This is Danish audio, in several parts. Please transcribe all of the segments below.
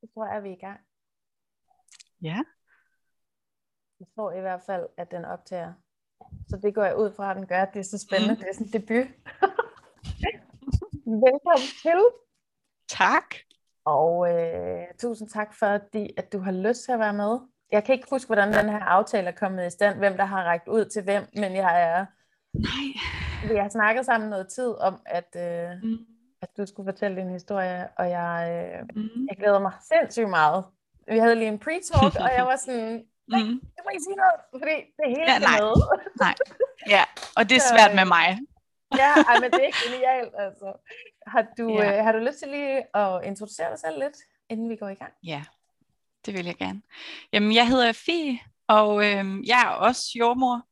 Så tror jeg, at vi er i gang. Ja. Jeg tror i hvert fald, at den optager. Så det går jeg ud fra, at den gør. Det er så spændende. Mm. Det er sådan en debut. Velkommen til. Tak. Og øh, tusind tak for, at du har lyst til at være med. Jeg kan ikke huske, hvordan den her aftale er kommet i stand, hvem der har rækket ud til hvem, men jeg er... Nej. Vi har snakket sammen noget tid om, at, øh, mm. At du skulle fortælle din historie, og jeg, øh, mm. jeg glæder mig sindssygt meget. Vi havde lige en pre-talk, og jeg var sådan, nej, mm. jeg må ikke sige noget, fordi det helt ja, nej. med. nej, ja, og det er svært med mig. ja, ej, men det er genialt, altså. Har du, ja. øh, har du lyst til lige at introducere dig selv lidt, inden vi går i gang? Ja, det vil jeg gerne. Jamen, jeg hedder Fie, og øh, jeg er også jordmor,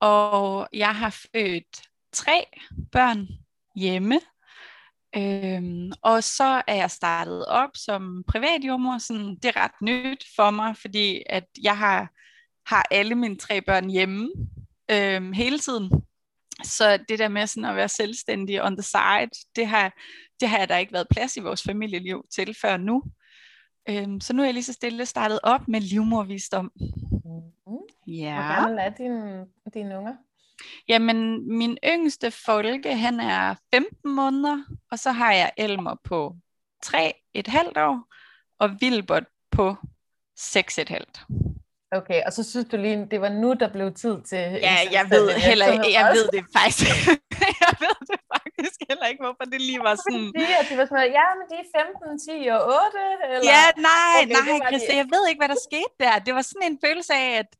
og jeg har født tre børn hjemme. Øhm, og så er jeg startet op som privatjordmor. Sådan, det er ret nyt for mig, fordi at jeg har, har alle mine tre børn hjemme øhm, hele tiden. Så det der med sådan at være selvstændig on the side, det har, det har der ikke været plads i vores familieliv til før nu. Øhm, så nu er jeg lige så stille startet op med livmorvisdom. Mm-hmm. Ja. Hvor gammel er dine, dine unger? Jamen, min yngste folke, han er 15 måneder, og så har jeg Elmer på 3 et halvt år, og Vilbert på 6 et halvt. Okay, og så synes du lige, det var nu, der blev tid til... Ja, jeg ved heller ikke, jeg ved det faktisk. jeg ved det faktisk heller ikke, hvorfor det lige var sådan... Sige, at de var sådan, ja, men de er 15, 10 og 8, eller... Ja, nej, okay, nej, Christa, jeg ved ikke, hvad der skete der. Det var sådan en følelse af, at,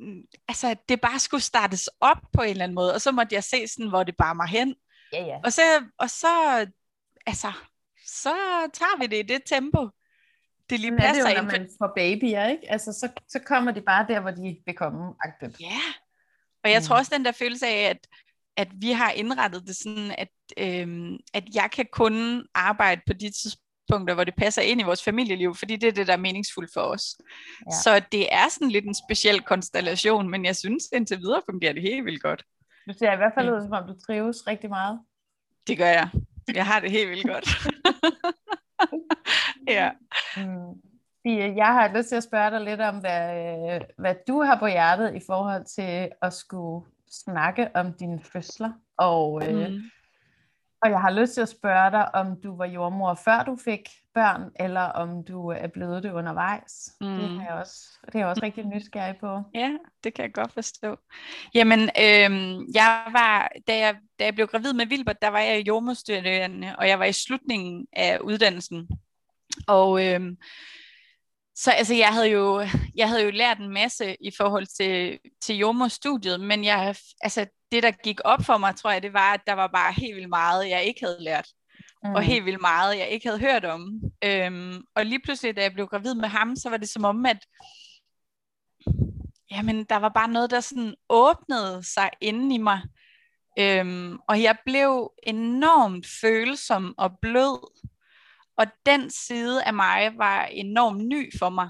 at altså, det bare skulle startes op på en eller anden måde, og så måtte jeg se sådan, hvor det bare mig hen. Ja, ja. Og så, og så, altså, så tager vi det i det tempo det lige passer det jo, når man får babyer, ikke? Altså, så, så kommer de bare der, hvor de vil komme. Agtigt. Ja, og jeg mm. tror også den der følelse af, at, at vi har indrettet det sådan, at, øhm, at jeg kan kun arbejde på de tidspunkter, hvor det passer ind i vores familieliv, fordi det er det, der er meningsfuldt for os. Ja. Så det er sådan lidt en speciel konstellation, men jeg synes indtil videre fungerer det helt vildt godt. Du ser i hvert fald ud, som om du trives rigtig meget. Det gør jeg. Jeg har det helt vildt godt. ja. Mm. Jeg har lyst til at spørge dig lidt om, hvad, øh, hvad du har på hjertet i forhold til at skulle snakke om dine fødsler. Og, øh, mm. Og jeg har lyst til at spørge dig, om du var jordmor før du fik børn, eller om du er blevet det undervejs. Mm. Det, er jeg også, det er jeg også rigtig nysgerrig på. Ja, det kan jeg godt forstå. Jamen, øh, jeg var, da jeg, da jeg blev gravid med Vilbert, der var jeg jordmorstuderende, og jeg var i slutningen af uddannelsen. Og øh, så altså, jeg havde jo jeg havde jo lært en masse i forhold til, til jordmorstudiet, men jeg, altså, det, der gik op for mig, tror jeg, det var, at der var bare helt vildt meget, jeg ikke havde lært. Mm. Og helt vildt meget, jeg ikke havde hørt om. Øhm, og lige pludselig, da jeg blev gravid med ham, så var det som om, at jamen, der var bare noget, der sådan åbnede sig inden i mig. Øhm, og jeg blev enormt følsom og blød og den side af mig var enormt ny for mig.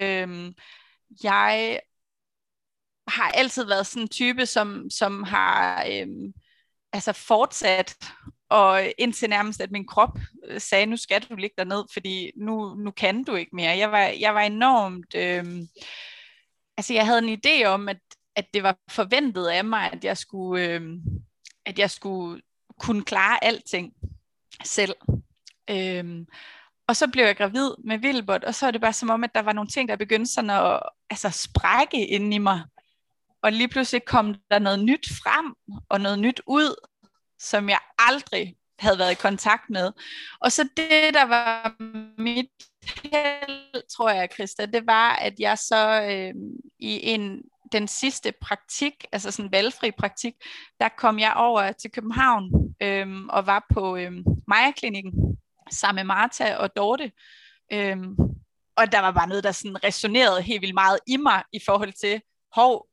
Øhm, jeg har altid været sådan en type, som, som har øhm, altså fortsat, og indtil nærmest, at min krop øh, sagde, nu skal du ligge ned, fordi nu, nu kan du ikke mere. Jeg var, jeg var enormt... Øhm, altså, jeg havde en idé om, at, at det var forventet af mig, at jeg skulle, øhm, at jeg skulle kunne klare alting selv. Øhm, og så blev jeg gravid med Vilbert, og så er det bare som om, at der var nogle ting, der begyndte sådan at altså, sprække ind i mig. Og lige pludselig kom der noget nyt frem, og noget nyt ud, som jeg aldrig havde været i kontakt med. Og så det, der var mit held, tror jeg, Christa, det var, at jeg så øh, i en den sidste praktik, altså sådan valgfri praktik, der kom jeg over til København øh, og var på øh, Maja-klinikken sammen med Marta og Dorte. Øhm, og der var bare noget, der sådan resonerede helt vildt meget i mig i forhold til, hov,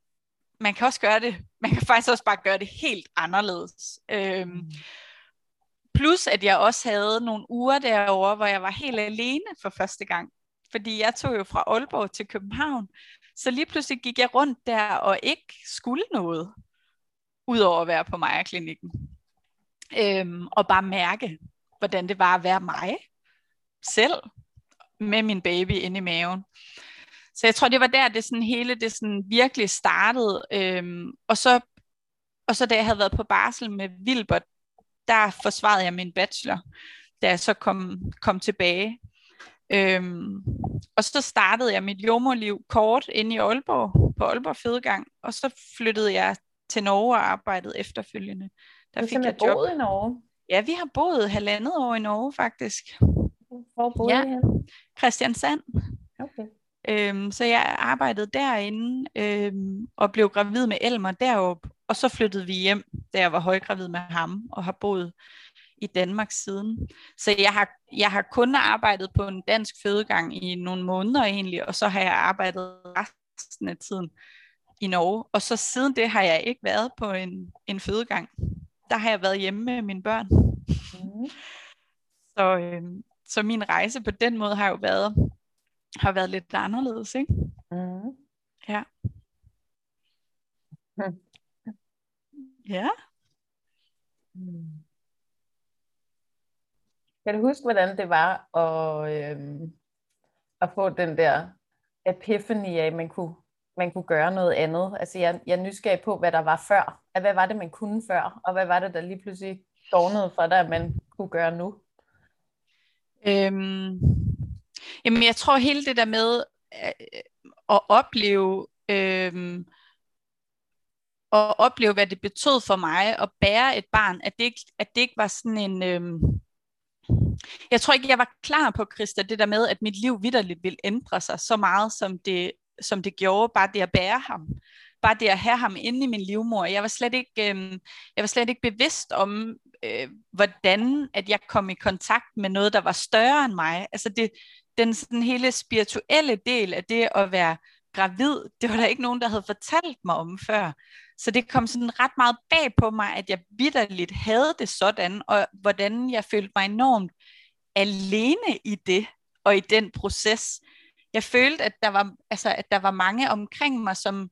man kan også gøre det, man kan faktisk også bare gøre det helt anderledes. Øhm, mm. plus at jeg også havde nogle uger derovre, hvor jeg var helt alene for første gang. Fordi jeg tog jo fra Aalborg til København, så lige pludselig gik jeg rundt der og ikke skulle noget, udover at være på Maja-klinikken. øhm, og bare mærke, hvordan det var at være mig selv med min baby inde i maven. Så jeg tror, det var der, det sådan hele det sådan virkelig startede. Øhm, og, så, og så da jeg havde været på barsel med Vilbert, der forsvarede jeg min bachelor, da jeg så kom, kom tilbage. Øhm, og så startede jeg mit jordmorliv kort inde i Aalborg, på Aalborg Fødegang, og så flyttede jeg til Norge og arbejdede efterfølgende. Der fik jeg job. boet i Norge? Ja, vi har boet halvandet år i Norge faktisk. Hvor boede ja. I hen? Christiansand. Okay. Øhm, så jeg arbejdede derinde øhm, og blev gravid med Elmer deroppe, og så flyttede vi hjem, da jeg var højgravid med ham, og har boet i Danmark siden. Så jeg har, jeg har kun arbejdet på en dansk fødegang i nogle måneder egentlig, og så har jeg arbejdet resten af tiden i Norge. Og så siden det har jeg ikke været på en, en fødegang. Der har jeg været hjemme med mine børn. Mm. Så, øh, så min rejse på den måde har jo været har været lidt anderledes, ikke? Mm. Ja. Mm. Ja. Mm. Kan du huske, hvordan det var at, øh, at få den der epiphany af, at man kunne, man kunne gøre noget andet? Altså, jeg, jeg er nysgerrig på, hvad der var før. Hvad var det, man kunne før? Og hvad var det, der lige pludselig dårnede for dig, at man kunne gøre nu? Øhm, jamen, jeg tror hele det der med øh, at opleve... Øh, at opleve, hvad det betød for mig at bære et barn, at det ikke, at det ikke var sådan en... Øh, jeg tror ikke, jeg var klar på, Christa, det der med, at mit liv vidderligt ville ændre sig så meget, som det, som det gjorde, bare det at bære ham. Bare det at have ham inde i min livmor. Jeg var slet ikke, øh, jeg var slet ikke bevidst om, øh, hvordan at jeg kom i kontakt med noget, der var større end mig. Altså det, den sådan hele spirituelle del af det at være gravid, det var der ikke nogen, der havde fortalt mig om før. Så det kom sådan ret meget bag på mig, at jeg vidderligt havde det sådan, og hvordan jeg følte mig enormt alene i det, og i den proces. Jeg følte, at der var, altså, at der var mange omkring mig, som,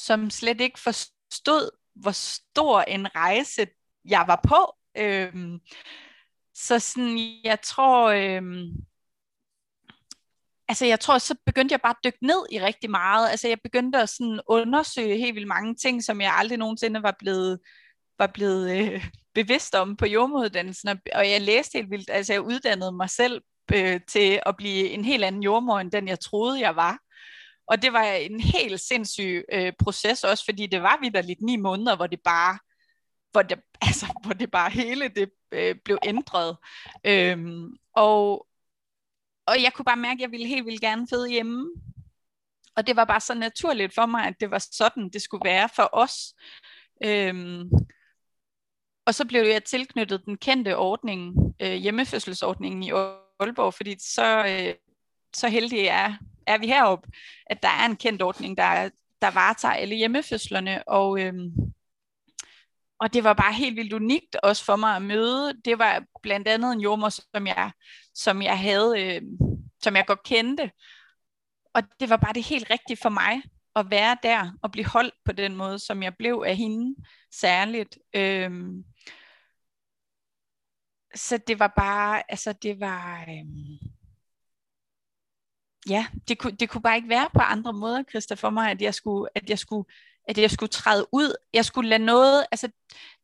som slet ikke forstod, hvor stor en rejse jeg var på. Øhm, så sådan, jeg tror, øhm, altså jeg tror, så begyndte jeg bare at dykke ned i rigtig meget. Altså jeg begyndte at sådan undersøge helt vildt mange ting, som jeg aldrig nogensinde var blevet, var blevet øh, bevidst om på jordmoduddannelsen. Og jeg læste helt vildt, altså jeg uddannede mig selv øh, til at blive en helt anden jordmor, end den jeg troede, jeg var. Og det var en helt sindssyg øh, proces også, fordi det var vidderligt ni måneder, hvor det bare hvor det, altså, hvor det bare hele det øh, blev ændret. Øhm, og, og jeg kunne bare mærke, at jeg ville helt vildt gerne føde hjemme. Og det var bare så naturligt for mig, at det var sådan, det skulle være for os. Øhm, og så blev jeg tilknyttet den kendte ordning, øh, hjemmefødselsordningen i Aalborg, fordi så, øh, så heldig er, er vi heroppe, at der er en kendt ordning, der, der varetager alle hjemmefødslerne. Og, øh, og det var bare helt vildt unikt også for mig at møde. Det var blandt andet en jordmor, som jeg, som jeg havde, øh, som jeg godt kendte. Og det var bare det helt rigtige for mig at være der og blive holdt på den måde, som jeg blev af hende særligt. Øhm, så det var bare, altså det var, øhm, ja, det kunne, det kunne bare ikke være på andre måder, Christa, for mig, at jeg skulle, at jeg skulle at jeg skulle træde ud. Jeg skulle lade noget, altså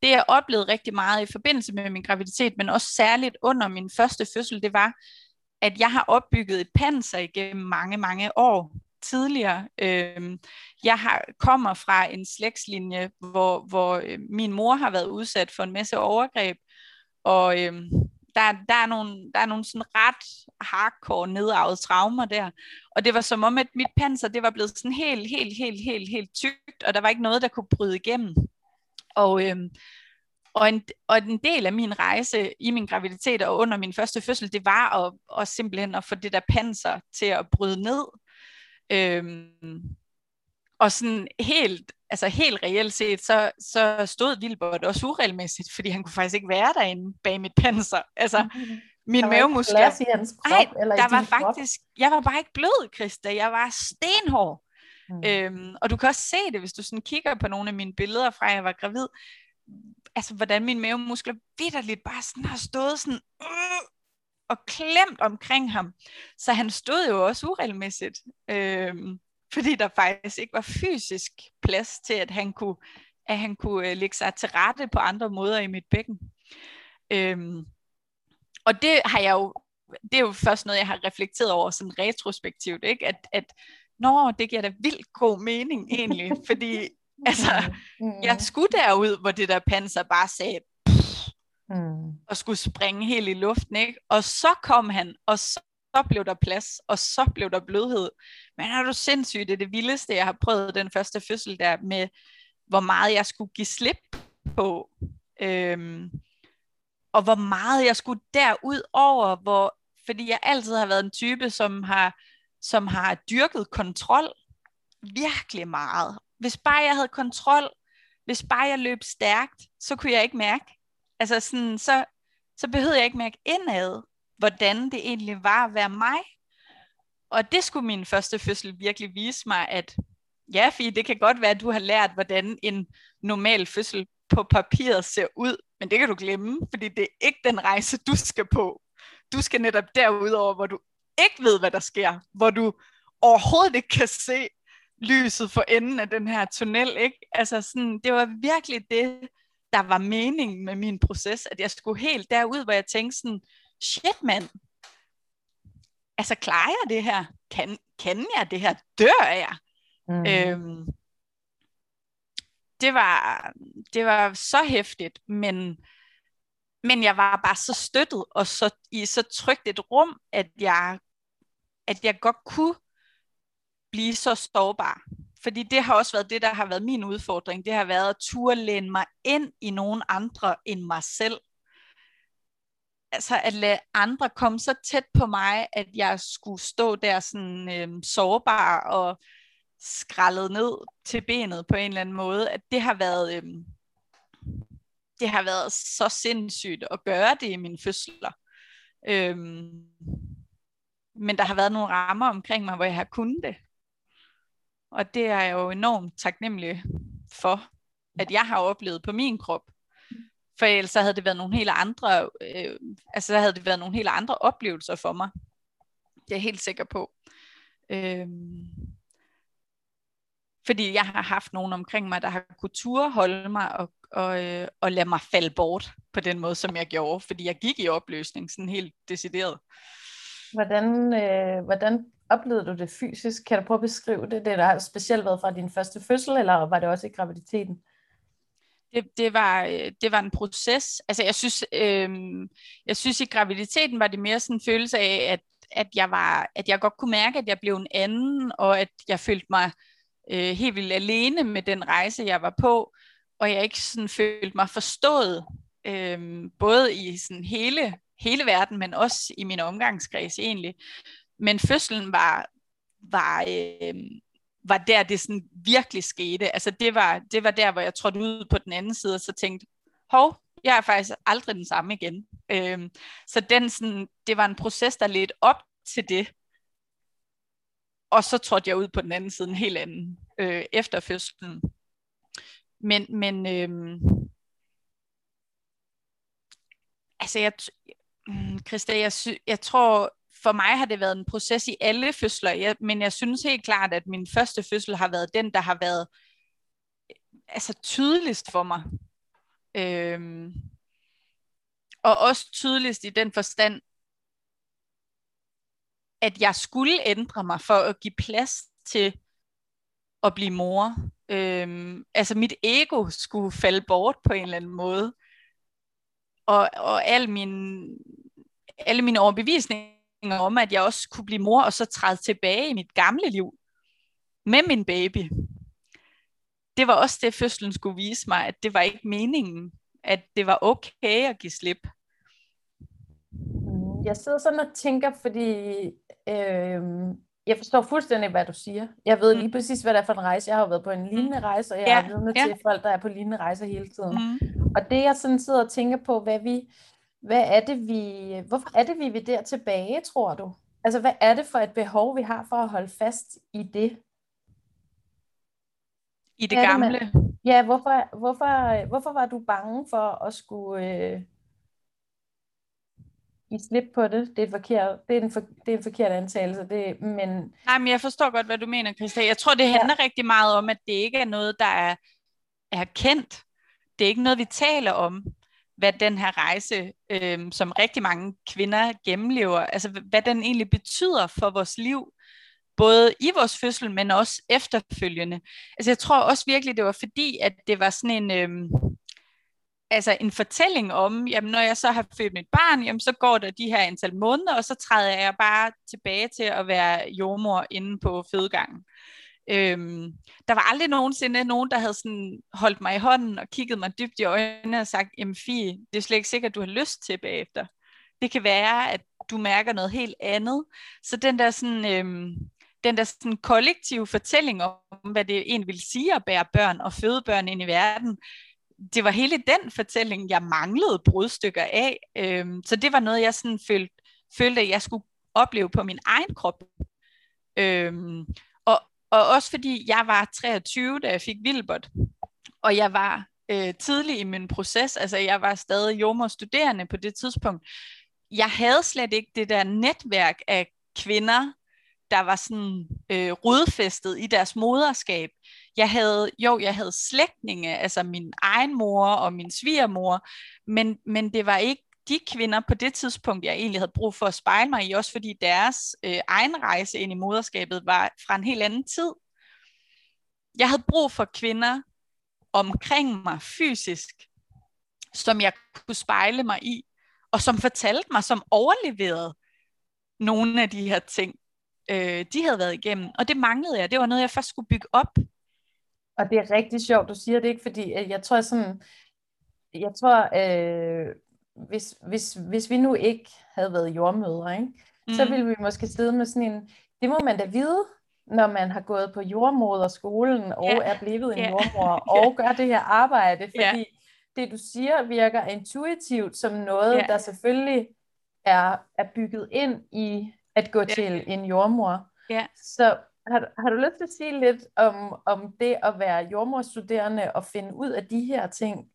det jeg oplevede rigtig meget i forbindelse med min graviditet, men også særligt under min første fødsel, det var, at jeg har opbygget et panser igennem mange, mange år tidligere. Øhm, jeg har, kommer fra en slægtslinje, hvor, hvor øh, min mor har været udsat for en masse overgreb, og øhm, der, der, er nogle, der er nogle sådan ret hardcore nedarvede traumer der. Og det var som om, at mit panser, det var blevet sådan helt, helt, helt, helt, helt tykt, og der var ikke noget, der kunne bryde igennem. Og, øhm, og, en, og en del af min rejse i min graviditet og under min første fødsel, det var at, at simpelthen at få det der panser til at bryde ned. Øhm, og sådan helt, altså helt reelt set, så, så stod Vilbert også uregelmæssigt, fordi han kunne faktisk ikke være derinde bag mit panser. Altså, mm-hmm. min mavemuskler... Der var ikke krop, Ej, eller der var faktisk... Krop. Jeg var bare ikke blød, Christa. Jeg var stenhård. Mm. Øhm, og du kan også se det, hvis du sådan kigger på nogle af mine billeder fra, jeg var gravid. altså hvordan mine mavemuskler vidderligt bare sådan har stået sådan, øh, og klemt omkring ham. Så han stod jo også uregelmæssigt, øh, fordi der faktisk ikke var fysisk plads til, at han kunne, at han kunne øh, lægge sig til rette på andre måder i mit bækken. Øh, og det har jeg jo, det er jo først noget, jeg har reflekteret over sådan retrospektivt, ikke? At, at nå, det giver da vildt god mening egentlig, fordi altså, mm. jeg skulle derud, hvor det der panser bare sagde, mm. og skulle springe helt i luften, ikke? Og så kom han, og så så blev der plads, og så blev der blødhed. Men er du sindssyg, det er det vildeste, jeg har prøvet den første fødsel der, med hvor meget jeg skulle give slip på, øhm, og hvor meget jeg skulle derud over, hvor, fordi jeg altid har været en type, som har, som har dyrket kontrol virkelig meget. Hvis bare jeg havde kontrol, hvis bare jeg løb stærkt, så kunne jeg ikke mærke, altså sådan, så, så behøvede jeg ikke mærke indad, hvordan det egentlig var at være mig. Og det skulle min første fødsel virkelig vise mig, at ja, fordi det kan godt være, at du har lært, hvordan en normal fødsel på papiret ser ud, men det kan du glemme, fordi det er ikke den rejse, du skal på. Du skal netop derudover, hvor du ikke ved, hvad der sker, hvor du overhovedet ikke kan se lyset for enden af den her tunnel. Ikke? Altså sådan, det var virkelig det, der var meningen med min proces, at jeg skulle helt derud, hvor jeg tænkte sådan, shit mand, altså klarer jeg det her? Kan, kan jeg det her? Dør jeg? Mm. Øhm, det var, det var så hæftigt, men, men jeg var bare så støttet, og så i så trygt et rum, at jeg, at jeg godt kunne blive så sårbar. Fordi det har også været det, der har været min udfordring. Det har været at turde læne mig ind i nogen andre end mig selv altså at lade andre komme så tæt på mig, at jeg skulle stå der sådan øh, sårbar og skrællet ned til benet på en eller anden måde, at det har været øh, det har været så sindssygt at gøre det i mine fødsler. Øh, men der har været nogle rammer omkring mig, hvor jeg har kunnet det. Og det er jeg jo enormt taknemmelig for, at jeg har oplevet på min krop. For ellers så havde det været nogle helt andre, øh, altså så havde det været nogle helt andre oplevelser for mig. Det er jeg helt sikker på. Øh, fordi jeg har haft nogen omkring mig, der har kunnet turde holde mig og, og, øh, og lade mig falde bort på den måde, som jeg gjorde, fordi jeg gik i opløsning sådan helt decideret. Hvordan, øh, hvordan oplevede du det fysisk? Kan du prøve at beskrive det? Det har specielt været fra din første fødsel, eller var det også i graviditeten? Det, det, var, øh, det var en proces. Altså jeg synes, øhm, jeg synes i graviditeten var det mere sådan en følelse af, at, at, jeg var, at jeg godt kunne mærke, at jeg blev en anden, og at jeg følte mig øh, helt vildt alene med den rejse, jeg var på, og jeg ikke sådan følte mig forstået, øhm, både i sådan hele, hele verden, men også i min omgangskreds egentlig. Men fødslen var, var øh, var der, det sådan virkelig skete. Altså det var, det var der, hvor jeg trådte ud på den anden side, og så tænkte, hov, jeg er faktisk aldrig den samme igen. Øhm, så den sådan, det var en proces, der ledte op til det. Og så trådte jeg ud på den anden side en helt anden øh, efter fødslen. Men, men øhm, altså jeg, mm, Christa, jeg, sy, jeg tror, for mig har det været en proces i alle fødsler, jeg, men jeg synes helt klart, at min første fødsel har været den, der har været øh, altså tydeligst for mig. Øhm, og også tydeligst i den forstand, at jeg skulle ændre mig for at give plads til at blive mor. Øhm, altså mit ego skulle falde bort på en eller anden måde. Og, og al min, alle mine overbevisninger om, at jeg også kunne blive mor, og så træde tilbage i mit gamle liv med min baby. Det var også det, fødslen skulle vise mig, at det var ikke meningen, at det var okay at give slip. Mm, jeg sidder sådan og tænker, fordi øh, jeg forstår fuldstændig, hvad du siger. Jeg ved mm. lige præcis, hvad det er for en rejse. Jeg har jo været på en lignende mm. rejse, og jeg ja. har vidne ja. til folk, der er på lignende rejser hele tiden. Mm. Og det jeg sådan sidder og tænker på, hvad vi hvad er det, vi, hvorfor er det, vi vil der tilbage, tror du? Altså, hvad er det for et behov, vi har for at holde fast i det? I det gamle. Men, ja, hvorfor, hvorfor, hvorfor var du bange for at skulle øh, i slip på det? Det er, forkert, det er, en, for, det er en forkert antagelse. Det, men... Nej, men jeg forstår godt, hvad du mener, Christa. Jeg tror, det handler ja. rigtig meget om, at det ikke er noget, der er, er kendt. Det er ikke noget, vi taler om hvad den her rejse, øh, som rigtig mange kvinder gennemlever, altså hvad den egentlig betyder for vores liv, både i vores fødsel, men også efterfølgende. Altså jeg tror også virkelig, det var fordi, at det var sådan en, øh, altså en fortælling om, jamen når jeg så har født mit barn, jamen så går der de her antal måneder, og så træder jeg bare tilbage til at være jordmor inde på fødegangen. Øhm, der var aldrig nogensinde nogen, der havde sådan holdt mig i hånden og kigget mig dybt i øjnene og sagt, jamen Fie, det er slet ikke sikkert, at du har lyst til bagefter. Det kan være, at du mærker noget helt andet. Så den der sådan, øhm, den der sådan kollektive fortælling om, hvad det egentlig vil sige at bære børn og føde børn ind i verden, det var hele den fortælling, jeg manglede brudstykker af. Øhm, så det var noget, jeg sådan følte, følte, at jeg skulle opleve på min egen krop. Øhm, og også fordi jeg var 23, da jeg fik Vilbert, og jeg var øh, tidlig i min proces, altså jeg var stadig jordmorstuderende på det tidspunkt. Jeg havde slet ikke det der netværk af kvinder, der var sådan øh, rodfæstet i deres moderskab. Jeg havde, jo, jeg havde slægtninge, altså min egen mor og min svigermor, men, men det var ikke de kvinder på det tidspunkt, jeg egentlig havde brug for at spejle mig i, også fordi deres øh, egen rejse ind i moderskabet var fra en helt anden tid. Jeg havde brug for kvinder omkring mig fysisk, som jeg kunne spejle mig i, og som fortalte mig, som overleverede nogle af de her ting, øh, de havde været igennem. Og det manglede jeg. Det var noget, jeg først skulle bygge op. Og det er rigtig sjovt, du siger det ikke, fordi øh, jeg tror sådan, jeg tror, øh, hvis, hvis, hvis vi nu ikke havde været jordmødre, ikke, mm. så ville vi måske sidde med sådan en, det må man da vide, når man har gået på jordmoderskolen og yeah. er blevet en yeah. jordmor og yeah. gør det her arbejde, fordi yeah. det du siger virker intuitivt som noget, yeah. der selvfølgelig er, er bygget ind i at gå yeah. til en jordmor. Yeah. Så har, har du lyst til at sige lidt om, om det at være jordmorstuderende og finde ud af de her ting?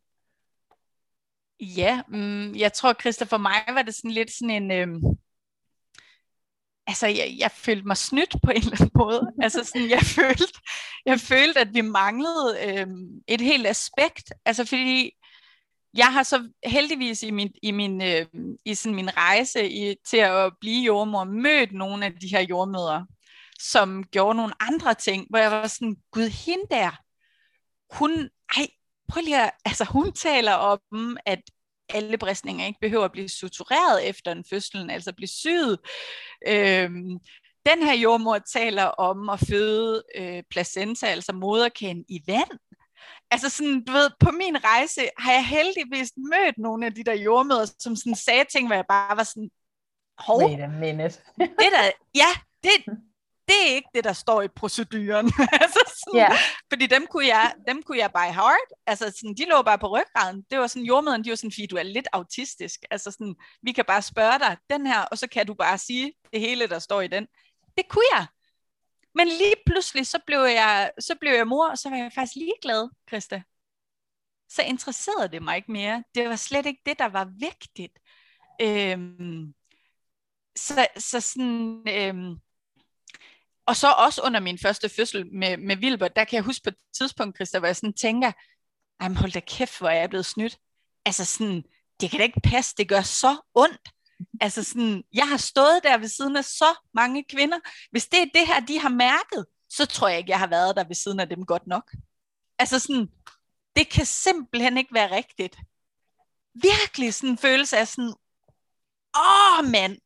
Ja, mm, jeg tror, Christa, for mig var det sådan lidt sådan en... Øh, altså, jeg, jeg følte mig snydt på en eller anden måde. altså, sådan, jeg, følte, jeg følte, at vi manglede øh, et helt aspekt. Altså, fordi jeg har så heldigvis i min, i min, øh, i sådan min rejse i, til at blive jordmor mødt nogle af de her jordmøder, som gjorde nogle andre ting, hvor jeg var sådan, gud, hende der, hun, ej, prøv lige at, altså hun taler om, at alle bristninger ikke behøver at blive sutureret efter en fødsel, altså blive syet. Øhm, den her jordmor taler om at føde øh, placenta, altså moderkagen, i vand. Altså sådan, du ved, på min rejse har jeg heldigvis mødt nogle af de der jordmøder, som sådan sagde ting, hvor jeg bare var sådan, hov. Wait a minute. det der, ja, det, det er ikke det, der står i proceduren. altså sådan, yeah. Fordi dem kunne, jeg, dem kunne jeg by heart. Altså sådan, de lå bare på ryggraden. Det var sådan, jordmøderen, de var sådan, fordi du er lidt autistisk. Altså sådan, vi kan bare spørge dig den her, og så kan du bare sige det hele, der står i den. Det kunne jeg. Men lige pludselig, så blev jeg, så blev jeg mor, og så var jeg faktisk ligeglad, Christa. Så interesserede det mig ikke mere. Det var slet ikke det, der var vigtigt. Øhm, så, så sådan, øhm, og så også under min første fødsel med, med Wilbert, der kan jeg huske på et tidspunkt, Christa, hvor jeg sådan tænker, ej, hold da kæft, hvor er jeg blevet snydt. Altså sådan, det kan da ikke passe, det gør så ondt. Altså sådan, jeg har stået der ved siden af så mange kvinder. Hvis det er det her, de har mærket, så tror jeg ikke, jeg har været der ved siden af dem godt nok. Altså sådan, det kan simpelthen ikke være rigtigt. Virkelig sådan en følelse af sådan, åh mand,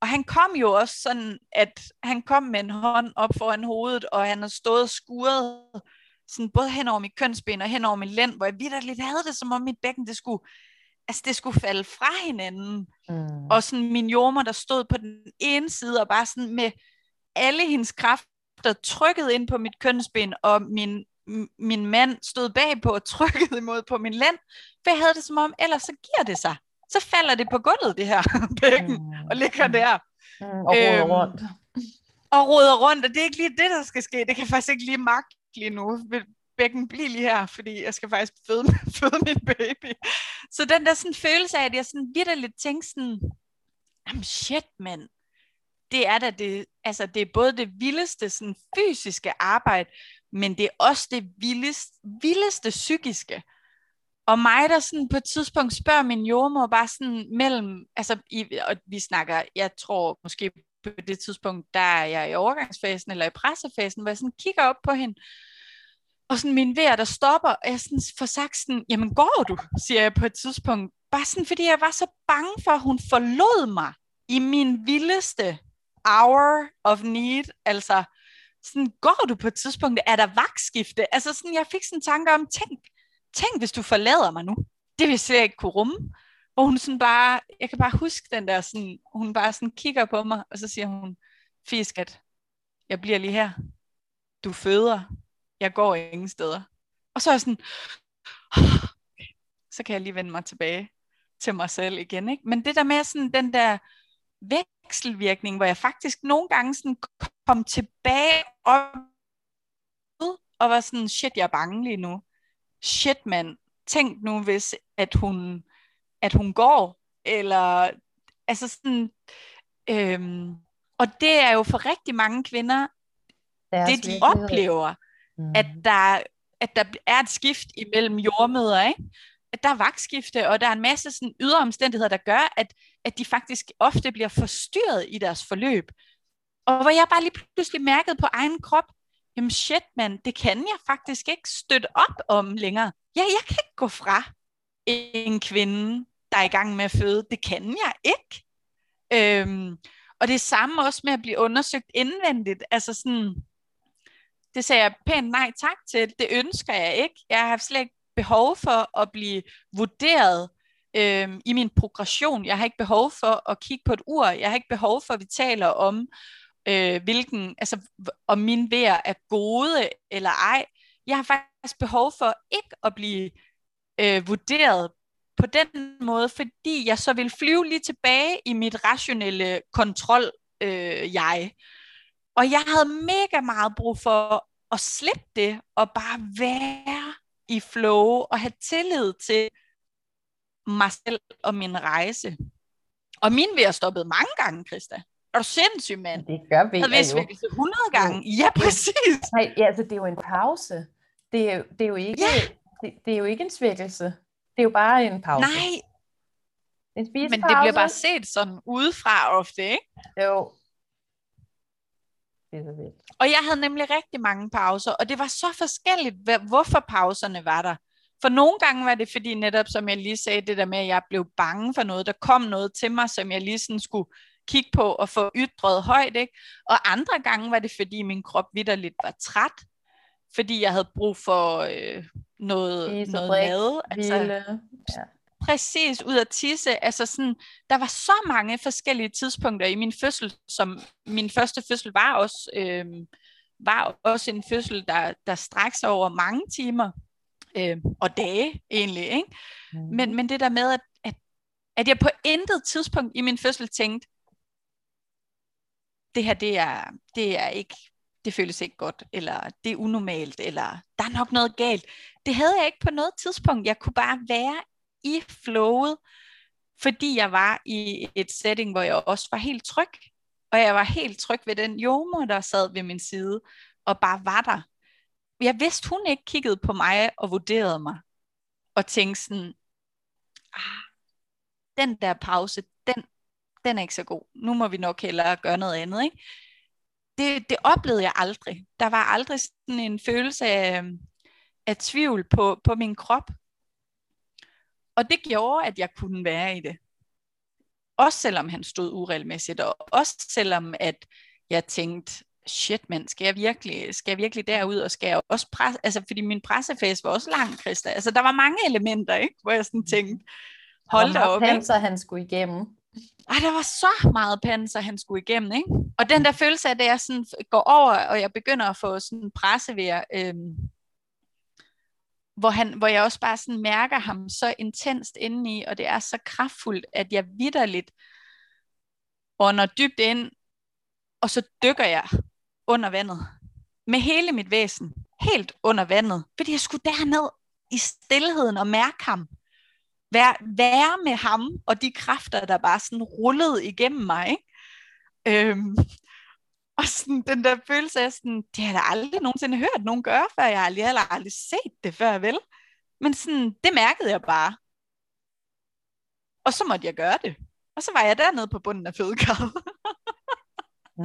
og han kom jo også sådan, at han kom med en hånd op foran hovedet, og han har stået og skuret sådan både hen over mit kønsben og hen over min lænd, hvor jeg vidderligt havde det, som om mit bækken, det skulle, altså det skulle falde fra hinanden. Mm. Og sådan min jordmor, der stod på den ene side, og bare sådan med alle hendes kræfter trykket ind på mit kønsben, og min, min mand stod bagpå og trykkede imod på min lænd, for jeg havde det som om, ellers så giver det sig så falder det på gulvet, det her bækken, mm. og ligger der. Mm, og roder øhm, rundt. Og roder rundt, og det er ikke lige det, der skal ske. Det kan faktisk ikke lige magte lige nu. bækken, bliv lige her, fordi jeg skal faktisk føde, føde min baby. Så den der sådan følelse af, at jeg sådan vidderligt tænkte sådan, jamen shit, mand, det er da det, altså det er både det vildeste sådan fysiske arbejde, men det er også det vildeste, vildeste psykiske. Og mig, der sådan på et tidspunkt spørger min jordmor bare sådan mellem, altså i, og vi snakker, jeg tror måske på det tidspunkt, der er jeg i overgangsfasen eller i pressefasen, hvor jeg sådan kigger op på hende, og sådan min vejr, der stopper, og jeg sådan får sagt sådan, jamen går du, siger jeg på et tidspunkt. Bare sådan, fordi jeg var så bange for, at hun forlod mig i min vildeste hour of need. Altså, sådan, går du på et tidspunkt, er der vagtskifte? Altså sådan, jeg fik sådan en tanke om, tænk, tænk hvis du forlader mig nu. Det vil jeg slet ikke kunne rumme. Og hun sådan bare, jeg kan bare huske den der, sådan, hun bare sådan kigger på mig, og så siger hun, Fiskat, jeg bliver lige her. Du føder. Jeg går ingen steder. Og så er jeg sådan, så kan jeg lige vende mig tilbage til mig selv igen. Ikke? Men det der med sådan den der vekselvirkning, hvor jeg faktisk nogle gange sådan kom tilbage og, og var sådan, shit, jeg er bange lige nu. Shit, mand. Tænk nu, hvis at hun, at hun går, eller altså sådan, øhm, og det er jo for rigtig mange kvinder, Deres det de oplever, mm. at, der, at der er et skift imellem jordmøder, ikke? at der er vagtskifte, og der er en masse sådan, ydre omstændigheder, der gør, at, at de faktisk ofte bliver forstyrret i deres forløb. Og hvor jeg bare lige pludselig mærkede på egen krop, jamen shit mand, det kan jeg faktisk ikke støtte op om længere. Ja, jeg kan ikke gå fra en kvinde, der er i gang med at føde. Det kan jeg ikke. Øhm, og det samme også med at blive undersøgt indvendigt. Altså sådan, det sagde jeg pænt nej tak til. Det ønsker jeg ikke. Jeg har slet ikke behov for at blive vurderet øhm, i min progression. Jeg har ikke behov for at kigge på et ur. Jeg har ikke behov for, at vi taler om, øh, hvilken, altså, om min vær er gode eller ej. Jeg har faktisk behov for ikke at blive øh, vurderet på den måde, fordi jeg så vil flyve lige tilbage i mit rationelle kontrol øh, jeg. Og jeg havde mega meget brug for at slippe det og bare være i flow og have tillid til mig selv og min rejse. Og min ved at stoppet mange gange, Krista. Er du sindssyg, mand? Det gør vi jo. 100 gange. Ja, præcis. Nej, ja, altså, det er jo en pause. Det er, det er jo ikke, ja. det, det er jo ikke en svækkelse. Det er jo bare en pause. Nej. En Men det bliver bare set sådan udefra ofte, ikke? Jo, det er så vildt. Og jeg havde nemlig rigtig mange pauser, og det var så forskelligt, hvorfor pauserne var der. For nogle gange var det fordi netop, som jeg lige sagde, det der med, at jeg blev bange for noget. Der kom noget til mig, som jeg lige sådan skulle kigge på og få ytret højt. Ikke? Og andre gange var det, fordi min krop vidderligt var træt. Fordi jeg havde brug for øh, noget, noget mad. Altså, ja præcis ud at tisse. Altså sådan, der var så mange forskellige tidspunkter i min fødsel, som min første fødsel var også, øh, var også en fødsel, der, der sig over mange timer øh, og dage egentlig. Ikke? Mm. Men, men det der med, at, at, at jeg på intet tidspunkt i min fødsel tænkte, det her, det er, det er ikke, det føles ikke godt, eller det er unormalt, eller der er nok noget galt. Det havde jeg ikke på noget tidspunkt. Jeg kunne bare være i flowet, fordi jeg var i et setting, hvor jeg også var helt tryg. Og jeg var helt tryg ved den jomor, der sad ved min side, og bare var der. Jeg vidste, hun ikke kiggede på mig og vurderede mig, og tænkte sådan, ah, den der pause, den, den er ikke så god. Nu må vi nok hellere gøre noget andet. Ikke? Det, det oplevede jeg aldrig. Der var aldrig sådan en følelse af, af tvivl på, på min krop. Og det gjorde, at jeg kunne være i det. Også selvom han stod uregelmæssigt, og også selvom at jeg tænkte, shit mand, skal jeg virkelig, skal jeg virkelig derud, og skal jeg også presse, altså fordi min pressefase var også lang, Christa, altså der var mange elementer, ikke, hvor jeg sådan tænkte, hold da op. panser, han skulle igennem. Ej, der var så meget panser, han skulle igennem, ikke? Og den der følelse af, at jeg sådan går over, og jeg begynder at få sådan pressevejr, øhm, hvor, han, hvor jeg også bare sådan mærker ham så intenst indeni, og det er så kraftfuldt, at jeg vidderligt ånder dybt ind, og så dykker jeg under vandet med hele mit væsen. helt under vandet, fordi jeg skulle derned i stillheden og mærke ham. Være, være med ham og de kræfter, der bare sådan rullede igennem mig. Ikke? Øhm, og sådan, den der følelse af sådan, det har jeg da aldrig nogensinde hørt nogen gøre før. Jeg har aldrig, aldrig, aldrig set det før, vel? Men sådan, det mærkede jeg bare. Og så måtte jeg gøre det. Og så var jeg dernede på bunden af fødekarret. mm.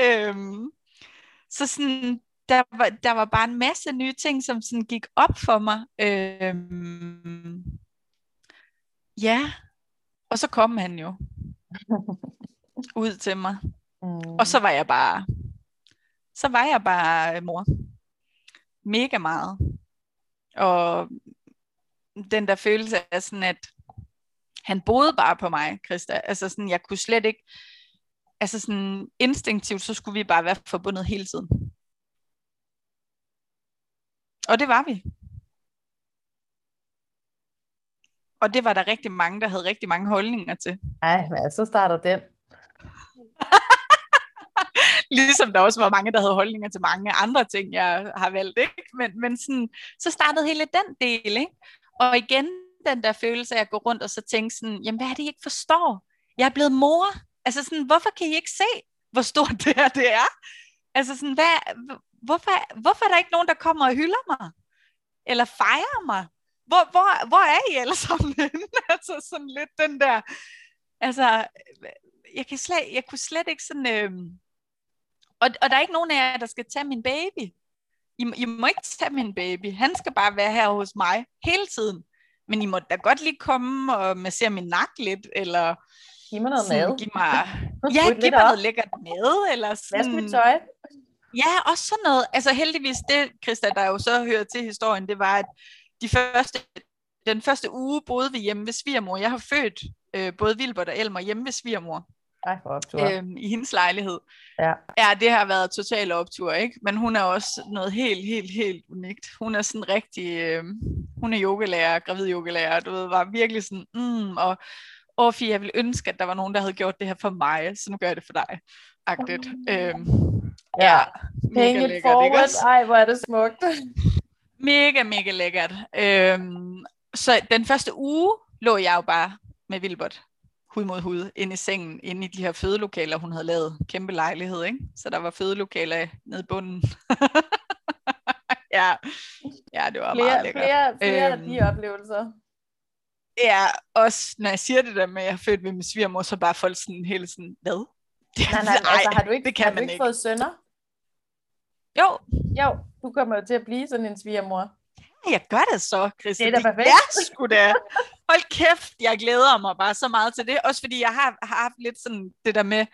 øhm, så sådan, der var, der var bare en masse nye ting, som sådan gik op for mig. Øhm, ja, og så kom han jo ud til mig. Mm. Og så var jeg bare, så var jeg bare mor. Mega meget. Og den der følelse af sådan, at han boede bare på mig, Christa. Altså sådan, jeg kunne slet ikke, altså sådan instinktivt, så skulle vi bare være forbundet hele tiden. Og det var vi. Og det var der rigtig mange, der havde rigtig mange holdninger til. Nej, men så starter den. ligesom der også var mange, der havde holdninger til mange andre ting, jeg har valgt. Ikke? Men, men sådan, så startede hele den del. Ikke? Og igen den der følelse af at gå rundt og så tænke sådan, jamen hvad er det, I ikke forstår? Jeg er blevet mor. Altså sådan, hvorfor kan I ikke se, hvor stort det her det er? Altså sådan, hvad, hvorfor, hvorfor er der ikke nogen, der kommer og hylder mig? Eller fejrer mig? Hvor, hvor, hvor er I alle sammen altså sådan lidt den der, altså, jeg, kan slet, jeg kunne slet ikke sådan, øh, og, og der er ikke nogen af jer, der skal tage min baby. I, I må ikke tage min baby. Han skal bare være her hos mig hele tiden. Men I må da godt lige komme og massere min nakke lidt, eller Giv mig noget sådan, mad. Giv mig, ja, giv mig noget lækkert mad. Eller sådan. Vask mit tøj. Ja, også sådan noget. Altså heldigvis, det, Christa, der jo så hører til historien, det var, at de første, den første uge boede vi hjemme ved svigermor. Jeg har født øh, både Vilbert og Elmer hjemme ved svigermor. Ej, for optur. Øhm, I hendes lejlighed. Ja. ja, det har været total optur, ikke? Men hun er også noget helt, helt, helt unikt. Hun er sådan rigtig, øh, hun er yogalærer, gravid yogalærer, du ved, var virkelig sådan, mm, og åh, jeg ville ønske, at der var nogen, der havde gjort det her for mig, så nu gør jeg det for dig. Agtigt. Øhm, ja, mega lækkert, forward. Ikke Ej, hvor er det smukt. Mega, mega lækkert. Øhm, så den første uge lå jeg jo bare med Vilbert hud mod hud ind i sengen, inde i de her fødelokaler, hun havde lavet. Kæmpe lejlighed, ikke? Så der var fødelokaler nede i bunden. ja. ja, det var flere, meget lækkert. Flere, flere øhm, af de oplevelser. Ja, også når jeg siger det der med, at jeg er født ved min svigermor, så bare folk sådan helt sådan, hvad? Det, nej, nej, altså, har du ikke, det kan har du ikke, ikke fået sønner? Jo. Jo, du kommer jo til at blive sådan en svigermor jeg gør det så, Christian. Det er da perfekt. Ja, sgu da. Hold kæft, jeg glæder mig bare så meget til det. Også fordi jeg har, har haft lidt sådan det der med,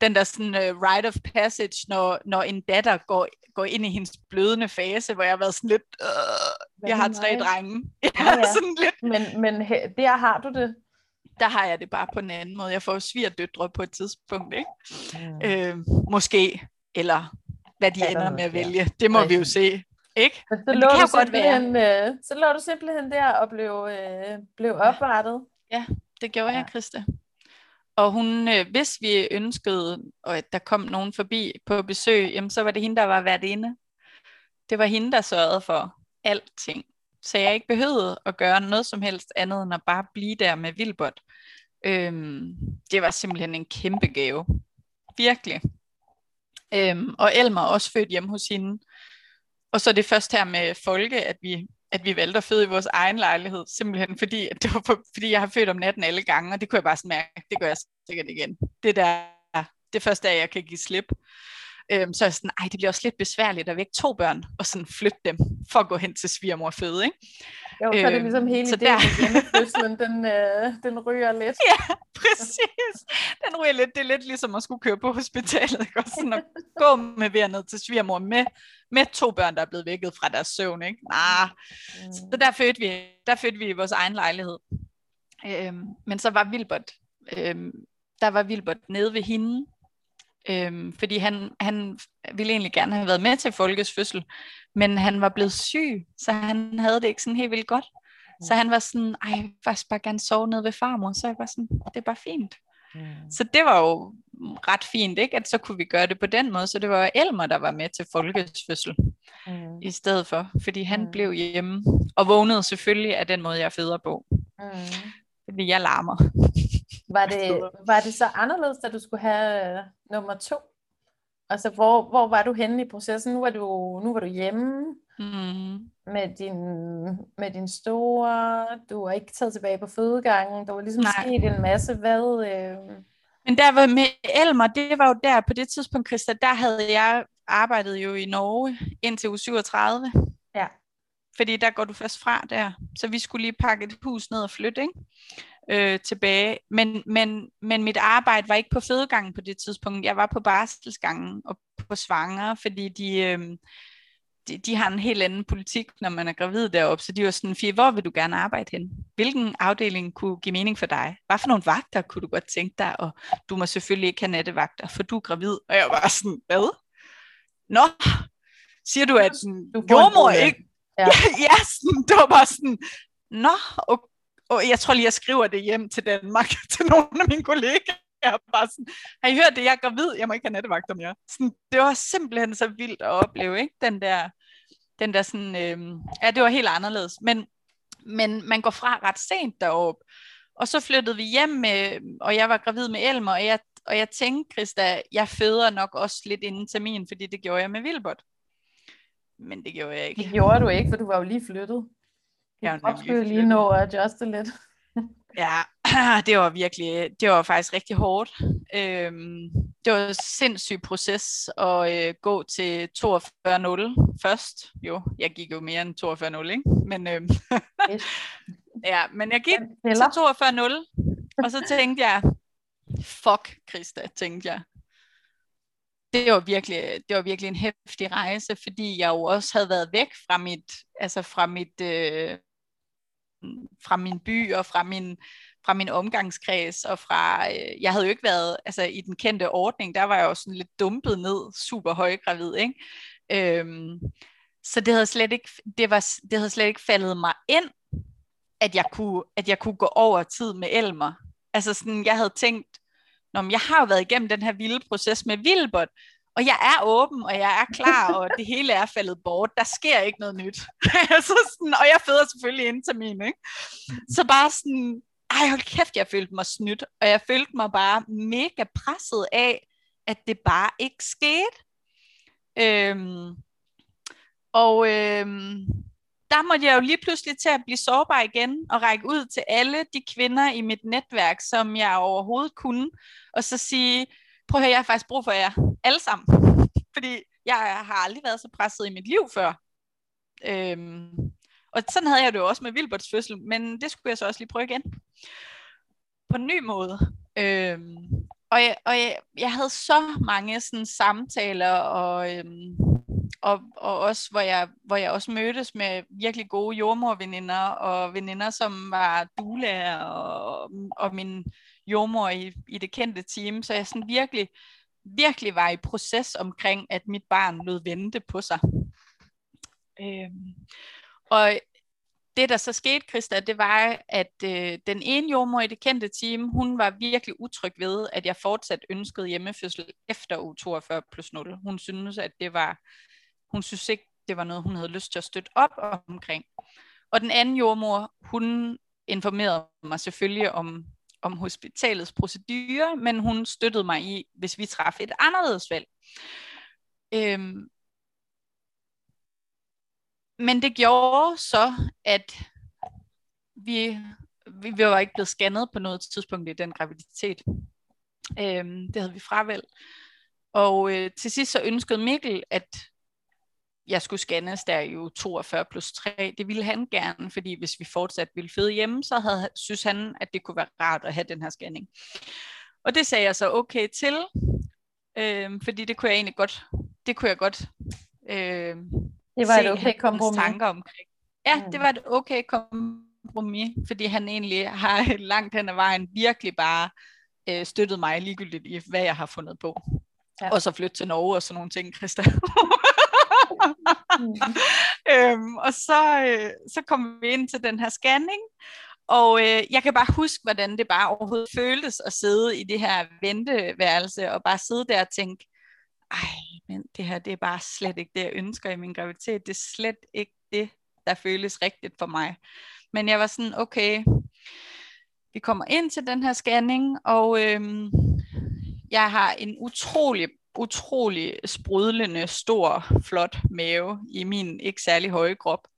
den der sådan uh, rite of passage, når, når en datter går, går ind i hendes blødende fase, hvor jeg har været sådan lidt, øh, jeg har tre drenge. Ja, ja. sådan lidt. Men, men der har du det. Der har jeg det bare på en anden måde. Jeg får svigerdøtre på et tidspunkt, ikke? Mm. Øh, måske, eller hvad de ja, ender med at vælge. Det må vi jo se. Ikke? Men så, Men lå det kan du godt være. Øh, så lå du simpelthen der og blev, øh, blev oprettet. Ja, det gjorde ja. jeg, Christa. Og hun, øh, hvis vi ønskede, at der kom nogen forbi på besøg, jamen, så var det hende, der var været inde. Det var hende, der sørgede for alting. Så jeg ikke behøvede at gøre noget som helst andet, end at bare blive der med Vilbert. Øhm, det var simpelthen en kæmpe gave. Virkelig. Øhm, og Elmer er også født hjemme hos hende. Og så det først her med Folke, at vi, at vi valgte at føde i vores egen lejlighed, simpelthen fordi, at det var for, fordi jeg har født om natten alle gange, og det kunne jeg bare mærke, det gør jeg sikkert igen. Det der, det første af, jeg kan give slip. Øhm, så er jeg sådan, ej, det bliver også lidt besværligt at vække to børn, og sådan flytte dem, for at gå hen til svigermor og føde, ikke? Jo, så er det ligesom hele øhm, ideen der... med hjemmefødslen, den, øh, den ryger lidt. Ja, præcis. Den ryger lidt. Det er lidt ligesom at skulle køre på hospitalet, ikke? Også sådan at gå med ved ned til svigermor med, med to børn, der er blevet vækket fra deres søvn, ikke? Nah. Mm. Så der fødte vi, der fødte vi i vores egen lejlighed. Øhm, men så var Vilbert, øhm, der var Vilbert nede ved hende, øhm, fordi han, han ville egentlig gerne have været med til Folkes fødsel, men han var blevet syg, så han havde det ikke sådan helt vildt godt. Så han var sådan, ej, jeg vil faktisk bare gerne sove nede ved farmor. Så jeg var sådan, det er bare fint. Mm. Så det var jo ret fint, ikke? At så kunne vi gøre det på den måde. Så det var Elmer, der var med til folkets fødsel. mm. i stedet for, fordi han mm. blev hjemme, og vågnede selvfølgelig af den måde, jeg føder på. Mm. Fordi jeg larmer. Var det, var det så anderledes, da du skulle have uh, nummer to? Altså, hvor, hvor var du henne i processen? Nu var du, nu var du hjemme mm. med, din, med din store, du var ikke taget tilbage på fødegangen, der var ligesom Nej. sket en masse, hvad... Øh... Men der var med Elmer, det var jo der på det tidspunkt, Christa, der havde jeg arbejdet jo i Norge indtil uge 37. Fordi der går du først fra der. Så vi skulle lige pakke et hus ned og flytte, ikke? øh, tilbage. Men, men, men mit arbejde var ikke på fødegangen på det tidspunkt. Jeg var på barselsgangen og på svanger, fordi de, øh, de, de har en helt anden politik, når man er gravid deroppe. Så de var sådan, Fie, hvor vil du gerne arbejde hen? Hvilken afdeling kunne give mening for dig? Hvad for nogle vagter kunne du godt tænke dig? Og du må selvfølgelig ikke have nattevagter, for du er gravid. Og jeg var sådan, hvad? Nå, siger du, at sådan, du jordmor ikke? Ja. ja, sådan, det var bare sådan, nå, okay og jeg tror lige, jeg skriver det hjem til Danmark, til nogle af mine kollegaer. Jeg bare sådan, har I hørt det? Jeg er gravid, jeg må ikke have nattevagt om mere. Sådan, det var simpelthen så vildt at opleve, ikke? Den der, den der sådan, øh, ja, det var helt anderledes. Men, men man går fra ret sent derop. Og så flyttede vi hjem, med, og jeg var gravid med Elmer, og jeg, og jeg tænkte, Christa, jeg føder nok også lidt inden termin, fordi det gjorde jeg med Vilbert. Men det gjorde jeg ikke. Det gjorde du ikke, for du var jo lige flyttet. Jeg ja, skulle lige nå at adjuste lidt. ja, det var virkelig, det var faktisk rigtig hårdt. Øhm, det var en sindssyg proces at øh, gå til 42.0 først. Jo, jeg gik jo mere end 42.0, ikke? Men, øhm, ja, men jeg gik til 42.0, og så tænkte jeg, fuck Christa, tænkte jeg. Det var, virkelig, det var virkelig en hæftig rejse, fordi jeg jo også havde været væk fra mit, altså fra mit, øh, fra min by og fra min, fra min omgangskreds, og fra, øh, jeg havde jo ikke været, altså i den kendte ordning, der var jeg jo sådan lidt dumpet ned, super højgravid, ikke? Øhm, så det havde slet ikke, det var, det havde slet ikke faldet mig ind, at jeg kunne, at jeg kunne gå over tid med Elmer. Altså sådan, jeg havde tænkt, Nå, men jeg har jo været igennem den her vilde proces med Vilbert, og jeg er åben, og jeg er klar, og det hele er faldet bort. Der sker ikke noget nyt. så sådan, og jeg føder selvfølgelig ind til min, ikke? Så bare sådan, ej hold kæft, jeg følte mig snydt, og jeg følte mig bare mega presset af, at det bare ikke skete. Øhm, og øhm, der måtte jeg jo lige pludselig til at blive sårbar igen, og række ud til alle de kvinder i mit netværk, som jeg overhovedet kunne, og så sige, prøv at høre, jeg har faktisk brug for jer alle sammen. Fordi jeg har aldrig været så presset i mit liv før. Øhm, og sådan havde jeg det jo også med Vilberts fødsel, men det skulle jeg så også lige prøve igen. På en ny måde. Øhm, og jeg, og jeg, jeg havde så mange sådan samtaler, og, øhm, og, og også, hvor jeg, hvor jeg også mødtes med virkelig gode jordmorveninder, og veninder, som var dulager, og, og min jordmor i, i det kendte team, så jeg sådan virkelig, virkelig var i proces omkring, at mit barn lød vente på sig. Øhm, og det, der så skete, Christa, det var, at øh, den ene jordmor i det kendte team, hun var virkelig utryg ved, at jeg fortsat ønskede hjemmefødsel efter u 42 plus 0. Hun synes, at det var, hun synes ikke, det var noget, hun havde lyst til at støtte op omkring. Og den anden jordmor, hun informerede mig selvfølgelig om om hospitalets procedurer, men hun støttede mig i, hvis vi træffede et anderledes valg. Øhm, men det gjorde så, at vi, vi, vi var ikke blevet scannet på noget tidspunkt i den graviditet. Øhm, det havde vi fravalgt. Og øh, til sidst så ønskede Mikkel, at jeg skulle scannes der jo 42 plus 3. Det ville han gerne, fordi hvis vi fortsat ville føde hjemme, så havde, synes han, at det kunne være rart at have den her scanning. Og det sagde jeg så okay til, øh, fordi det kunne jeg egentlig godt, det kunne jeg godt øh, det var et okay kompromis. tanker omkring. Ja, mm. det var et okay kompromis, fordi han egentlig har langt hen ad vejen virkelig bare øh, støttet mig ligegyldigt i, hvad jeg har fundet på. Ja. Og så flytte til Norge og sådan nogle ting, Christa. mm. øhm, og så, øh, så kom vi ind til den her scanning, og øh, jeg kan bare huske, hvordan det bare overhovedet føltes at sidde i det her venteværelse, og bare sidde der og tænke, ej, men det her, det er bare slet ikke det, jeg ønsker i min graviditet. Det er slet ikke det, der føles rigtigt for mig. Men jeg var sådan, okay, vi kommer ind til den her scanning, og øhm, jeg har en utrolig, utrolig sprudlende, stor, flot mave i min ikke særlig høje krop.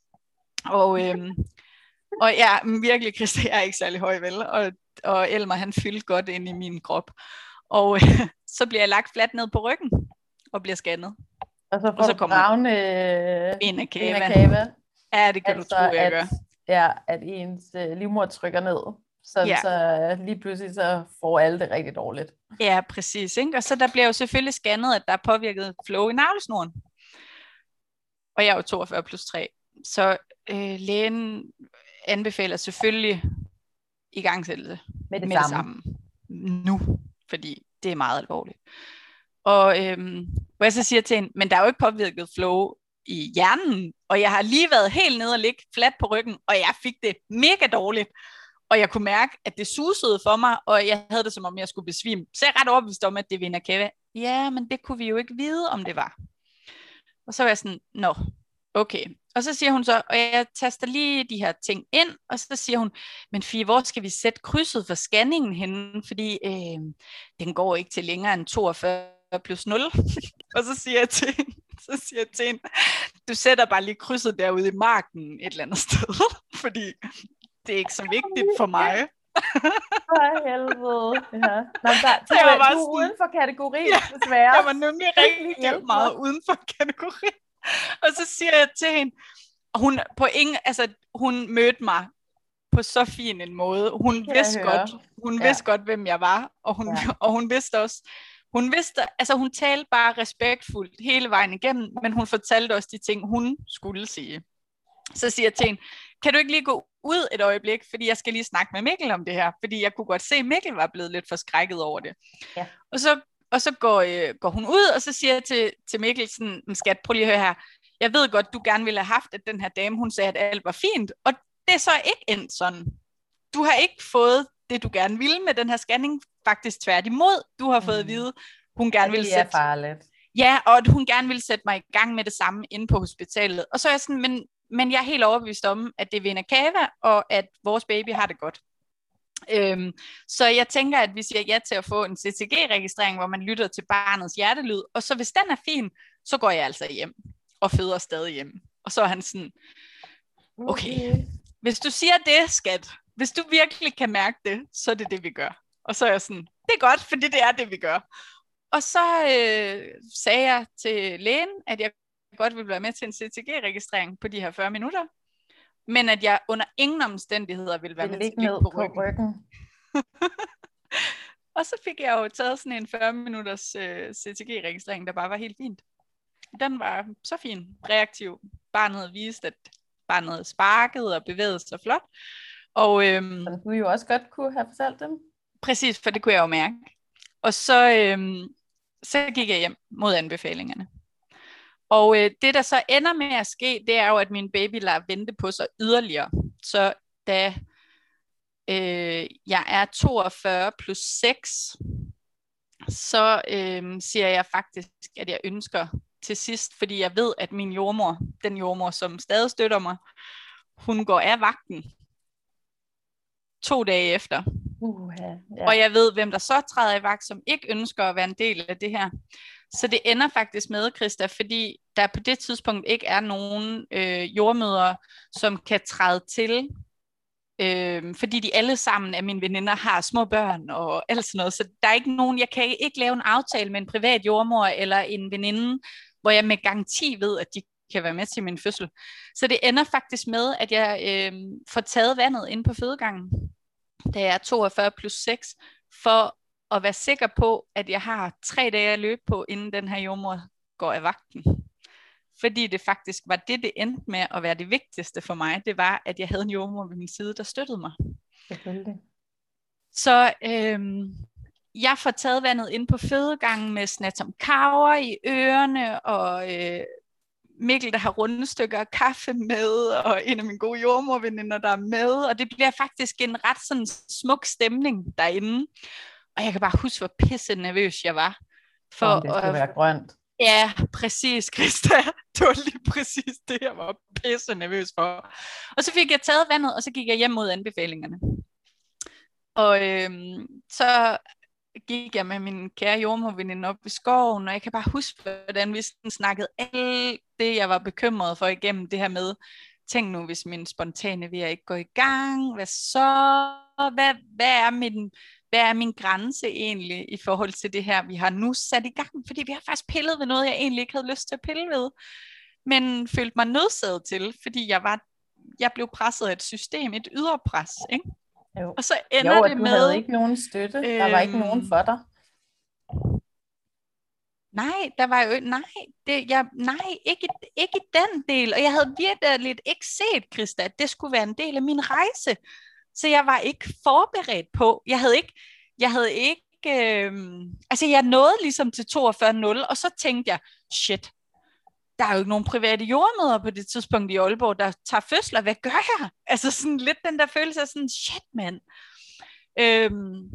Og, øhm, og ja, virkelig, Christa, jeg er ikke særlig høj, vel? Og, og Elmer, han fyldte godt ind i min krop. Og øh, så bliver jeg lagt fladt ned på ryggen og bliver scannet. Og så får og så kommer bravne en af kava. Ja, det kan altså, du tro, jeg at, gør. Ja, at ens øh, livmor trykker ned. Så, ja. så lige pludselig så får alle det rigtig dårligt. Ja, præcis. Ikke? Og så der bliver jo selvfølgelig scannet, at der er påvirket flow i navlesnoren. Og jeg er jo 42 plus 3. Så øh, lægen anbefaler selvfølgelig i gangsættelse med det, med samme. det samme. Nu, fordi det er meget alvorligt. Og øhm, hvor jeg så siger til hende, men der er jo ikke påvirket flow i hjernen, og jeg har lige været helt nede og ligge fladt på ryggen, og jeg fik det mega dårligt. Og jeg kunne mærke, at det susede for mig, og jeg havde det som om, jeg skulle besvime. Så jeg er ret overbevist om, at det vinder Kæve. Ja, men det kunne vi jo ikke vide, om det var. Og så var jeg sådan, nå, okay. Og så siger hun så, og jeg taster lige de her ting ind, og så siger hun, men Fie, hvor skal vi sætte krydset for scanningen henne? Fordi øh, den går ikke til længere end 42 plus 0. og så siger jeg til så siger jeg til hende, du sætter bare lige krydset derude i marken et eller andet sted, fordi det er ikke så vigtigt for mig. For helvede. Ja. Nå, der, så jeg var bare du er uden for kategorien, ja, desværre. Jeg var nemlig rigtig meget uden for kategorien. Og så siger jeg til hende, og hun, på ingen, altså, hun mødte mig på så fin en måde. Hun vidste godt, hun ja. vidste godt, hvem jeg var, og hun, ja. og hun vidste også, hun vidste, altså hun talte bare respektfuldt hele vejen igennem, men hun fortalte også de ting, hun skulle sige. Så siger jeg til hende, kan du ikke lige gå ud et øjeblik, fordi jeg skal lige snakke med Mikkel om det her, fordi jeg kunne godt se, at Mikkel var blevet lidt forskrækket over det. Ja. Og så, og så går, øh, går hun ud, og så siger jeg til, til Mikkel sådan, skat, prøv lige at høre her, jeg ved godt, du gerne ville have haft, at den her dame, hun sagde, at alt var fint, og det er så ikke endt sådan. Du har ikke fået det, du gerne ville med den her scanning, faktisk tværtimod. Du har fået mm. at vide, hun gerne ville sætte... farligt. Ja, og at hun gerne ville sætte mig i gang med det samme inde på hospitalet. Og så er jeg sådan, men, men jeg er helt overbevist om, at det vinder kava, og at vores baby har det godt. Øhm, så jeg tænker, at vi siger ja til at få en CTG-registrering, hvor man lytter til barnets hjertelyd, og så hvis den er fin, så går jeg altså hjem og føder stadig hjem. Og så er han sådan, okay, hvis du siger det, skat, hvis du virkelig kan mærke det, så er det det, vi gør. Og så er jeg sådan, det er godt, fordi det er det, vi gør. Og så øh, sagde jeg til lægen, at jeg godt ville være med til en CTG-registrering på de her 40 minutter, men at jeg under ingen omstændigheder ville være med til ligge på ryggen. På ryggen. og så fik jeg jo taget sådan en 40 minutters øh, CTG-registrering, der bare var helt fint. Den var så fin, reaktiv. Barnet viste, at barnet sparkede og bevægede sig flot. Og, øhm, så du jo også godt kunne have fortalt dem? Præcis, for det kunne jeg jo mærke. Og så, øhm, så gik jeg hjem mod anbefalingerne. Og øh, det, der så ender med at ske, det er jo, at min baby lader vente på sig yderligere. Så da øh, jeg er 42 plus 6, så øh, siger jeg faktisk, at jeg ønsker til sidst, fordi jeg ved, at min jordmor, den jordmor, som stadig støtter mig, hun går af vagten to dage efter. Uh, ja. Og jeg ved, hvem der så træder i vagt, som ikke ønsker at være en del af det her. Så det ender faktisk med, Christa, fordi der på det tidspunkt ikke er nogen øh, jordmøder, som kan træde til, øh, fordi de alle sammen af mine veninder har små børn og alt sådan noget. Så der er ikke nogen, jeg kan ikke lave en aftale med en privat jordmor eller en veninde, hvor jeg med garanti ved, at de kan være med til min fødsel. Så det ender faktisk med, at jeg øh, får taget vandet ind på fødegangen da jeg er 42 plus 6, for at være sikker på, at jeg har tre dage at løbe på, inden den her jordmor går af vagten. Fordi det faktisk var det, det endte med at være det vigtigste for mig. Det var, at jeg havde en jordmor ved min side, der støttede mig. Selvfølgelig. Så øhm, jeg får taget vandet ind på fødegangen med snatom kaver i ørerne, og øh, Mikkel, der har runde stykker af kaffe med, og en af mine gode jordmorveninder, der er med, og det bliver faktisk en ret sådan smuk stemning derinde. Og jeg kan bare huske, hvor pisse nervøs jeg var. For, det skulle at, være grønt. Ja, præcis, Christa. Det var lige præcis det, jeg var pisse nervøs for. Og så fik jeg taget vandet, og så gik jeg hjem mod anbefalingerne. Og øhm, så gik jeg med min kære jordmorveninde op i skoven, og jeg kan bare huske, hvordan vi sådan snakkede alt det, jeg var bekymret for igennem det her med, tænk nu, hvis min spontane vil ikke gå i gang, hvad så? Hvad, hvad, er min, hvad er min grænse egentlig i forhold til det her, vi har nu sat i gang? Fordi vi har faktisk pillet ved noget, jeg egentlig ikke havde lyst til at pille ved, men følte mig nødsaget til, fordi jeg var jeg blev presset af et system, et ydre pres, ikke? Jo. Og så ender jo, det med... havde ikke nogen støtte. Øhm, der var ikke nogen Øhm, for dig. Nej, der var jo nej, det, jeg, nej ikke, ikke i den del. Og jeg havde virkelig ikke set, Christa, at det skulle være en del af min rejse. Så jeg var ikke forberedt på. Jeg havde ikke, jeg havde ikke, øh, altså jeg nåede ligesom til 42.0, og så tænkte jeg, shit, der er jo ikke nogen private jordmøder på det tidspunkt i Aalborg, der tager fødsler. Hvad gør jeg? Altså sådan lidt den der følelse af sådan, shit mand. Øhm,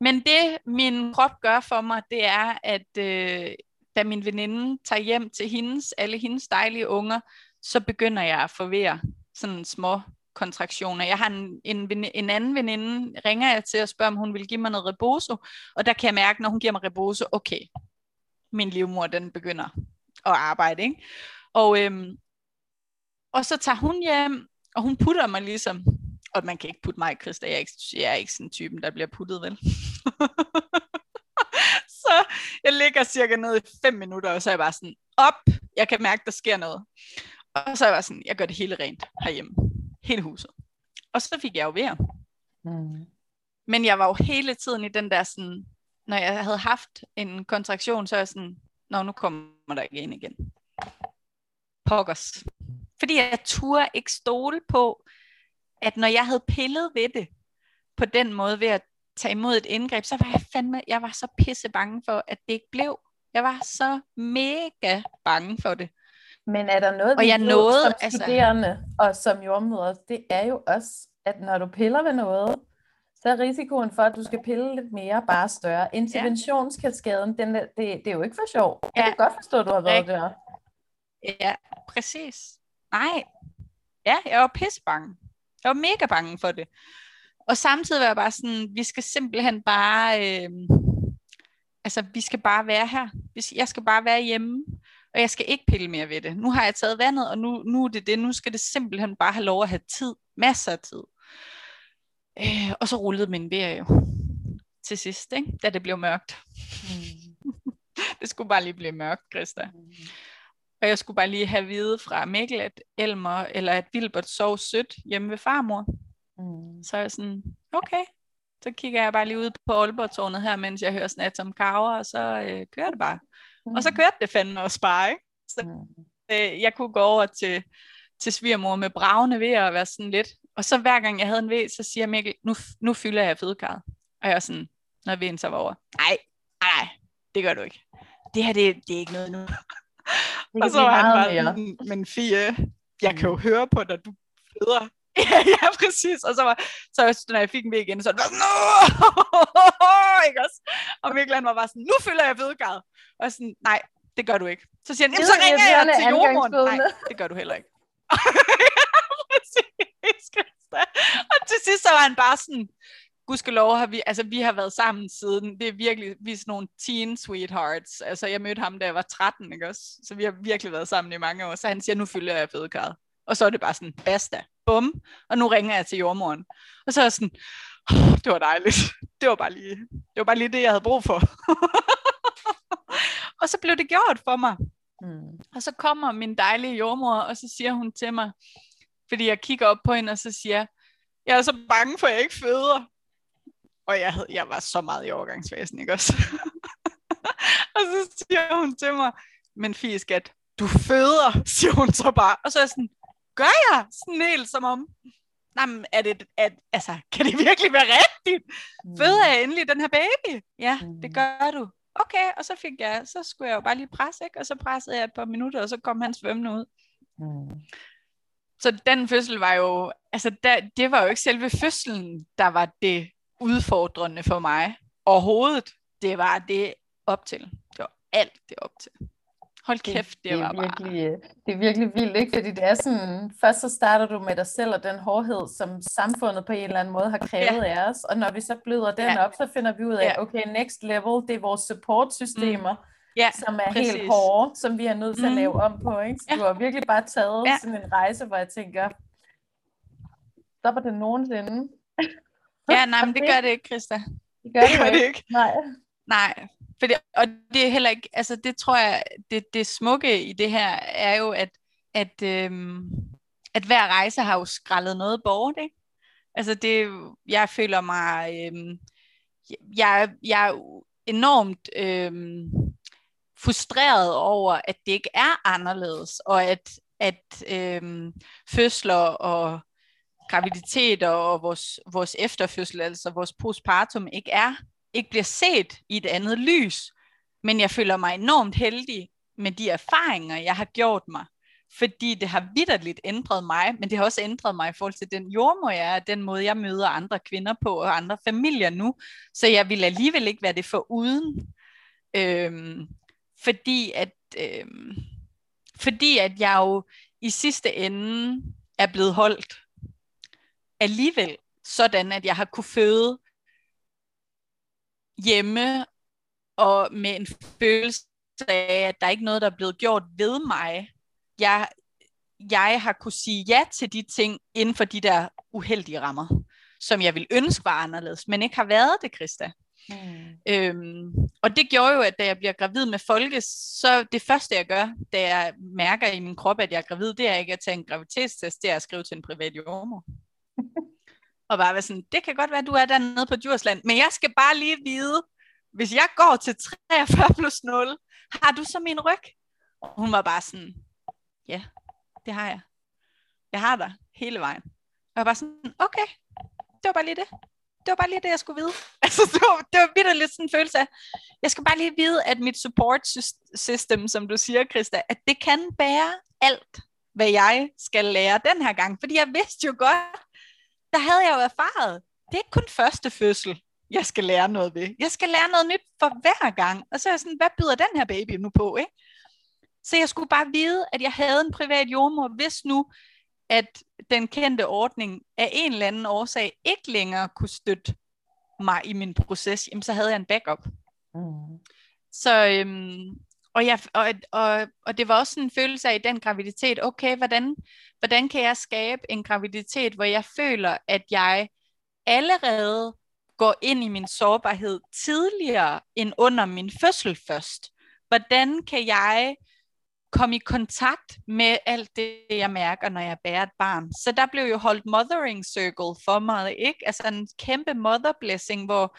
men det min krop gør for mig, det er, at øh, da min veninde tager hjem til hendes, alle hendes dejlige unger, så begynder jeg at forvære sådan små kontraktioner. Jeg har en, en, en anden veninde, ringer jeg til og spørger, om hun vil give mig noget reboso, og der kan jeg mærke, når hun giver mig reboso, okay, min livmor den begynder at arbejde, ikke? Og, øhm, og så tager hun hjem, og hun putter mig ligesom, og man kan ikke putte mig i Christa, jeg er ikke, jeg er ikke sådan typen, der bliver puttet, vel? så jeg ligger cirka ned i fem minutter, og så er jeg bare sådan, op, jeg kan mærke, der sker noget. Og så er jeg bare sådan, jeg gør det hele rent herhjemme. Hele huset. Og så fik jeg jo vejr. Mm. Men jeg var jo hele tiden i den der sådan, når jeg havde haft en kontraktion, så er jeg sådan, nå, nu kommer der ikke en igen. Pokkers. Fordi jeg turde ikke stole på, at når jeg havde pillet ved det, på den måde ved at tage imod et indgreb, så var jeg fandme, jeg var så pisse bange for, at det ikke blev. Jeg var så mega bange for det. Men er der noget, Og jeg ved nåede, som altså- studerende og som jordmøder, det er jo også, at når du piller ved noget, så er risikoen for, at du skal pille lidt mere, bare større. Interventionskaskaden, den det, det er jo ikke for sjov. Jeg Ja. kan godt forstå, at du har været der. Ja, præcis. Nej. Ja, jeg var pisse bange. Jeg var mega bange for det. Og samtidig var jeg bare sådan, vi skal simpelthen bare, øh, altså vi skal bare være her. Jeg skal bare være hjemme, og jeg skal ikke pille mere ved det. Nu har jeg taget vandet, og nu, nu er det det. Nu skal det simpelthen bare have lov at have tid. Masser af tid. Øh, og så rullede min vejr jo til sidst, ikke? da det blev mørkt. Det skulle bare lige blive mørkt, Christa. Og jeg skulle bare lige have vide fra Mikkel, at Elmer eller at Wilbert sov sødt hjemme ved farmor. Mm. Så er jeg sådan, okay. Så kigger jeg bare lige ud på Aalborg-tårnet her, mens jeg hører sådan Atom Cower, og så øh, kører det bare. Og så kørte det fandme også bare, ikke? Mm. Øh, jeg kunne gå over til, til svigermor med bravende ved at være sådan lidt. Og så hver gang jeg havde en ved, så siger Mikkel, nu, nu fylder jeg fødekarret. Og jeg er sådan, når veden så var over, nej, nej, det gør du ikke. Det her, det, det er ikke noget nu. Og så var han bare. "Men- men Fie, jeg kan jo høre på dig, du føder. ja, ja, præcis. Og så var, så når jeg fik en igen, så var det også? Og Mikkel var bare sådan, nu fylder jeg fødekarret. Og sådan, nej, det gør du ikke. Så siger han, "Jamen, så ringer jeg til jordmoren. Nej, det gør du heller ikke. præcis. Og til sidst så var han bare sådan, gudskelov har vi, altså vi har været sammen siden, det er virkelig, vi er sådan nogle teen sweethearts, altså jeg mødte ham, da jeg var 13, ikke også? Så vi har virkelig været sammen i mange år, så han siger, nu fylder jeg fødekarret. Og så er det bare sådan, basta, bum, og nu ringer jeg til jordmoren. Og så er jeg sådan, oh, det var dejligt, det var bare lige, det var bare lige det, jeg havde brug for. og så blev det gjort for mig. Mm. Og så kommer min dejlige jordmor, og så siger hun til mig, fordi jeg kigger op på hende, og så siger jeg, jeg er så bange for, at jeg ikke føder. Og jeg, havde, jeg var så meget i overgangsfasen, ikke også? og så siger hun til mig, men Fie skat, du føder, siger hun så bare. Og så er jeg sådan, gør jeg? Sådan helt som om, Jamen, er det, at, altså, kan det virkelig være rigtigt? Føder jeg endelig den her baby? Ja, Mm. det gør du. Okay, og så fik jeg, så skulle jeg jo bare lige presse, ikke? Og så pressede jeg et par minutter, og så kom han svømmende ud. Mm. Så den fødsel var jo, altså der, det var jo ikke selve fødslen, der var det udfordrende for mig overhovedet. Det var det op til. Det var alt det op til. Hold kæft, det, det, det var virkelig, bare... Det er virkelig vildt, ikke? Fordi det er sådan, først så starter du med dig selv og den hårdhed, som samfundet på en eller anden måde har krævet ja. af os, og når vi så bløder den ja. op, så finder vi ud af, ja. okay, next level, det er vores support-systemer, mm. ja, som er præcis. helt hårde, som vi er nødt til mm. at lave om på, ikke? Så ja. du har virkelig bare taget ja. sådan en rejse, hvor jeg tænker, stopper det nogensinde? ja, nej, men det gør det ikke, Christa. Det gør det, det, gør det ikke. Nej. Nej, for det, og det er heller ikke, altså det tror jeg, det, det smukke i det her er jo, at, at, øhm, at hver rejse har jo skrællet noget bort, ikke? Altså det, jeg føler mig, øhm, jeg, jeg er enormt øhm, frustreret over, at det ikke er anderledes, og at, at øhm, fødsler og graviditeter og vores, vores efterfødsel, altså vores postpartum, ikke er ikke bliver set i et andet lys. Men jeg føler mig enormt heldig med de erfaringer, jeg har gjort mig. Fordi det har vidderligt ændret mig, men det har også ændret mig i forhold til den jordmor, jeg er, den måde, jeg møder andre kvinder på, og andre familier nu. Så jeg vil alligevel ikke være det for uden. Øhm, fordi at øhm, fordi at jeg jo i sidste ende er blevet holdt alligevel, sådan at jeg har kunne føde hjemme og med en følelse af, at der er ikke noget, der er blevet gjort ved mig. Jeg, jeg har kunne sige ja til de ting inden for de der uheldige rammer, som jeg vil ønske var anderledes, men ikke har været det, Christa. Mm. Øhm, og det gjorde jo, at da jeg bliver gravid med Folke, så det første jeg gør, da jeg mærker i min krop, at jeg er gravid, det er ikke at tage en graviditetstest, det er at skrive til en privat jordmor og bare være sådan, det kan godt være, at du er dernede på Djursland, men jeg skal bare lige vide, hvis jeg går til 43 plus 0, har du så min ryg? Og hun var bare sådan, ja, det har jeg. Jeg har dig hele vejen. Og jeg var bare sådan, okay, det var bare lige det. Det var bare lige det, jeg skulle vide. Altså, det var, det var vildt lidt sådan en følelse af, jeg skal bare lige vide, at mit support system, som du siger, Krista, at det kan bære alt, hvad jeg skal lære den her gang. Fordi jeg vidste jo godt, der havde jeg jo erfaret, det er ikke kun første fødsel, jeg skal lære noget ved. Jeg skal lære noget nyt for hver gang. Og så er jeg sådan, hvad byder den her baby nu på, ikke? Så jeg skulle bare vide, at jeg havde en privat jordmor, hvis nu, at den kendte ordning af en eller anden årsag ikke længere kunne støtte mig i min proces, jamen så havde jeg en backup. Mm. Så, øhm, og, jeg, og, og, og det var også en følelse af i den graviditet, okay, hvordan, hvordan kan jeg skabe en graviditet, hvor jeg føler, at jeg allerede går ind i min sårbarhed tidligere end under min fødsel først? Hvordan kan jeg komme i kontakt med alt det, jeg mærker, når jeg bærer et barn. Så der blev jo holdt mothering circle for mig, ikke? Altså en kæmpe mother blessing, hvor,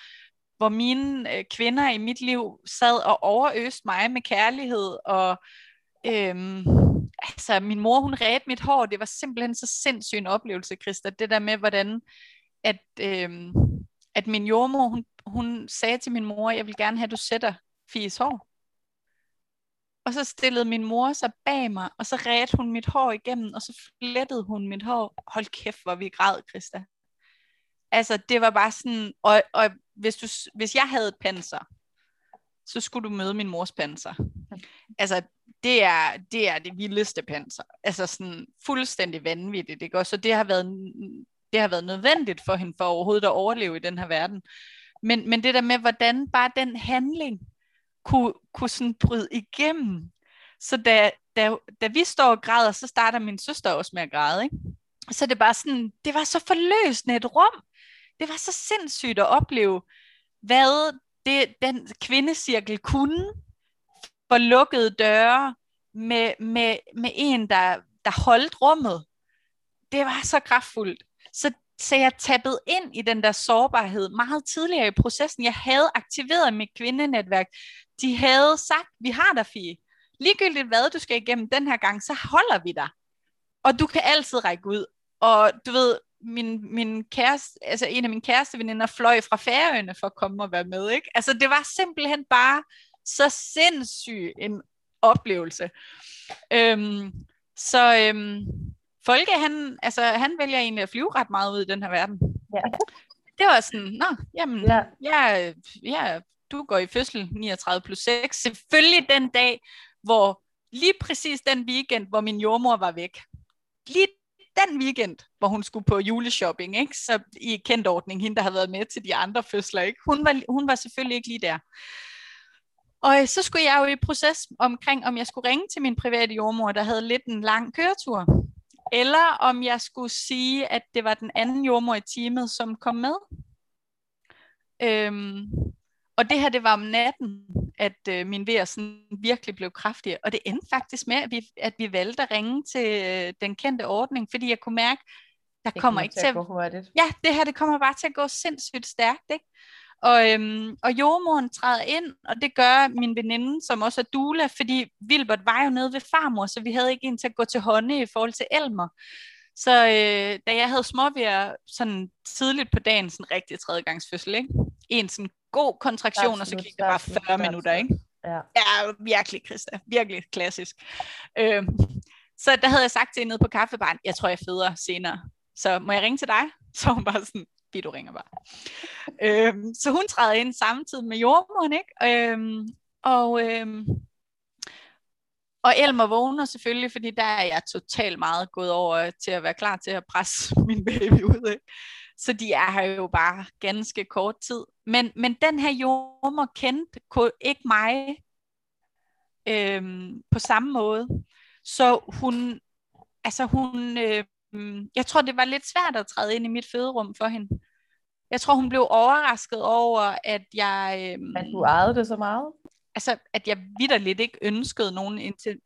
hvor mine øh, kvinder i mit liv sad og overøste mig med kærlighed, og øhm, altså min mor, hun red mit hår, det var simpelthen så sindssyg en oplevelse, Christa, det der med, hvordan at, øhm, at min jordmor, hun, hun sagde til min mor, jeg vil gerne have, at du sætter Fies hår. Og så stillede min mor sig bag mig, og så red hun mit hår igennem, og så flettede hun mit hår. Hold kæft, hvor vi græd, Christa. Altså, det var bare sådan, og, og hvis, du, hvis jeg havde et panser, så skulle du møde min mors panser. Altså, det er, det er det vildeste panser. Altså sådan fuldstændig vanvittigt, ikke? Og så det har været, det har været nødvendigt for hende for overhovedet at overleve i den her verden. Men, men det der med, hvordan bare den handling kunne, kunne sådan bryde igennem. Så da, da, da vi står og græder, så starter min søster også med at græde. Ikke? Så det er bare sådan, det var så forløsende et rum. Det var så sindssygt at opleve, hvad det, den kvindecirkel kunne for lukkede døre med, med, med en, der, der holdt rummet. Det var så kraftfuldt. Så, så jeg tappede ind i den der sårbarhed meget tidligere i processen. Jeg havde aktiveret mit kvindenetværk. De havde sagt, vi har dig, Fie. Ligegyldigt hvad du skal igennem den her gang, så holder vi dig. Og du kan altid række ud. Og du ved, min, min kæreste, altså en af mine kæreste veninder fløj fra Færøerne for at komme og være med. Ikke? Altså det var simpelthen bare så sindssyg en oplevelse. Øhm, så øhm, Folke, han, altså, han vælger egentlig at flyve ret meget ud i den her verden. Ja. Det var sådan, nå, jamen, ja. jeg, jeg du går i fødsel 39 plus 6. Selvfølgelig den dag, hvor lige præcis den weekend, hvor min jordmor var væk. Lige den weekend, hvor hun skulle på juleshopping, ikke? så i kendt ordning, hende der havde været med til de andre fødsler, ikke? Hun, var, hun var selvfølgelig ikke lige der. Og øh, så skulle jeg jo i proces omkring, om jeg skulle ringe til min private jordmor, der havde lidt en lang køretur, eller om jeg skulle sige, at det var den anden jordmor i teamet, som kom med. Øhm, og det her, det var om natten, at øh, min vejr sådan virkelig blev kraftig. Og det endte faktisk med, at vi, at vi valgte at ringe til øh, den kendte ordning, fordi jeg kunne mærke, der det kommer ikke til at... gå hurtigt. Ja, det her, det kommer bare til at gå sindssygt stærkt, ikke? Og, øhm, og jordmoren træder ind, og det gør min veninde, som også er dula, fordi Vilbert var jo nede ved farmor, så vi havde ikke en til at gå til hånde i forhold til Elmer. Så øh, da jeg havde småvejr sådan tidligt på dagen, sådan rigtig tredjegangsfødsel, ikke? en sådan god kontraktion, absolut, og så gik det bare 40 absolut, minutter, ikke? Ja. ja, virkelig, Christa. Virkelig klassisk. Øhm, så der havde jeg sagt til hende nede på kaffebaren, jeg tror, jeg føder senere. Så må jeg ringe til dig? Så hun bare sådan, vi du ringer bare. øhm, så hun træder ind samtidig med jordmoren, ikke? Øhm, og, øhm, og Elmer vågner selvfølgelig, fordi der er jeg totalt meget gået over til at være klar til at presse min baby ud. Ikke? Så de er her jo bare ganske kort tid. Men, men den her jordmor kendte ikke mig øhm, på samme måde. Så hun, altså hun, øh, jeg tror det var lidt svært at træde ind i mit føderum for hende. Jeg tror hun blev overrasket over, at jeg... Øh, at du ejede det så meget? Altså, at jeg vidderligt ikke ønskede nogen indtil...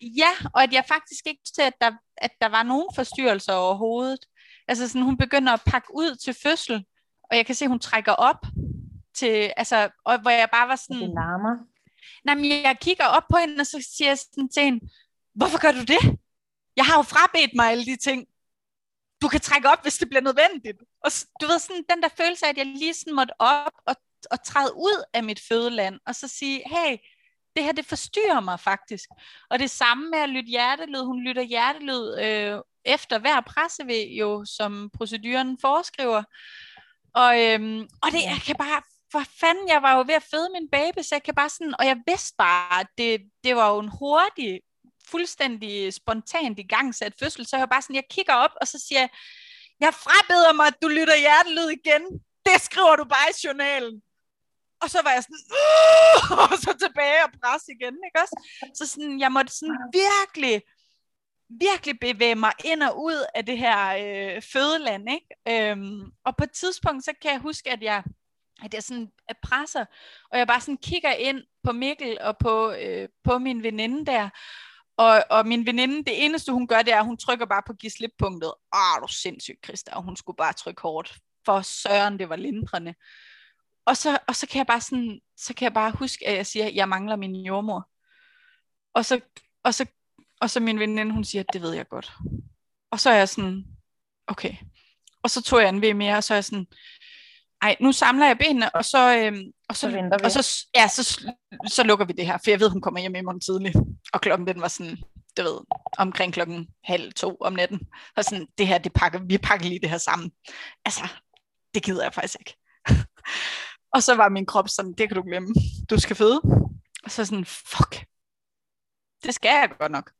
Ja, og at jeg faktisk ikke til, at der, at der var nogen forstyrrelser overhovedet. Altså sådan, hun begynder at pakke ud til fødsel, og jeg kan se, hun trækker op til, altså, og hvor jeg bare var sådan... Det larmer. Nej, men jeg kigger op på hende, og så siger jeg sådan til hende, hvorfor gør du det? Jeg har jo frabedt mig alle de ting. Du kan trække op, hvis det bliver nødvendigt. Og du ved, sådan den der følelse af, at jeg lige sådan måtte op og, og træde ud af mit fødeland, og så sige, hey, det her, det forstyrrer mig faktisk. Og det samme med at lytte hjertelyd. Hun lytter hjertelyd øh, efter hver pressevæg, jo, som proceduren foreskriver. Og, øhm, og det, jeg kan bare, for fanden, jeg var jo ved at føde min baby, så jeg kan bare sådan, og jeg vidste bare, at det, det var jo en hurtig, fuldstændig spontant i gang sat fødsel, så jeg bare sådan, jeg kigger op, og så siger jeg, jeg frabeder mig, at du lytter hjertelyd igen. Det skriver du bare i journalen. Og så var jeg sådan, og så tilbage og presse igen, ikke også? Så sådan, jeg måtte sådan virkelig virkelig bevæge mig ind og ud af det her øh, fødeland, ikke? Øhm, og på et tidspunkt, så kan jeg huske, at jeg, at jeg sådan at presser, og jeg bare sådan kigger ind på Mikkel og på, øh, på min veninde der, og, og min veninde, det eneste hun gør, det er, at hun trykker bare på gislip-punktet. Åh, du er sindssyg, Christa, og hun skulle bare trykke hårdt. For søren, det var lindrende. Og så, og så kan jeg bare sådan, så kan jeg bare huske, at jeg siger, at jeg mangler min jordmor. Og så, og så og så min veninde, hun siger, det ved jeg godt. Og så er jeg sådan, okay. Og så tog jeg en ved mere, og så er jeg sådan, ej, nu samler jeg benene, og så, øhm, og så, så og så, ja, så, så lukker vi det her, for jeg ved, hun kommer hjem i morgen tidlig. Og klokken den var sådan, du ved, omkring klokken halv to om natten. Og sådan, det her, det pakker, vi pakker lige det her sammen. Altså, det gider jeg faktisk ikke. og så var min krop sådan, det kan du glemme. Du skal føde. Og så sådan, fuck. Det skal jeg godt nok.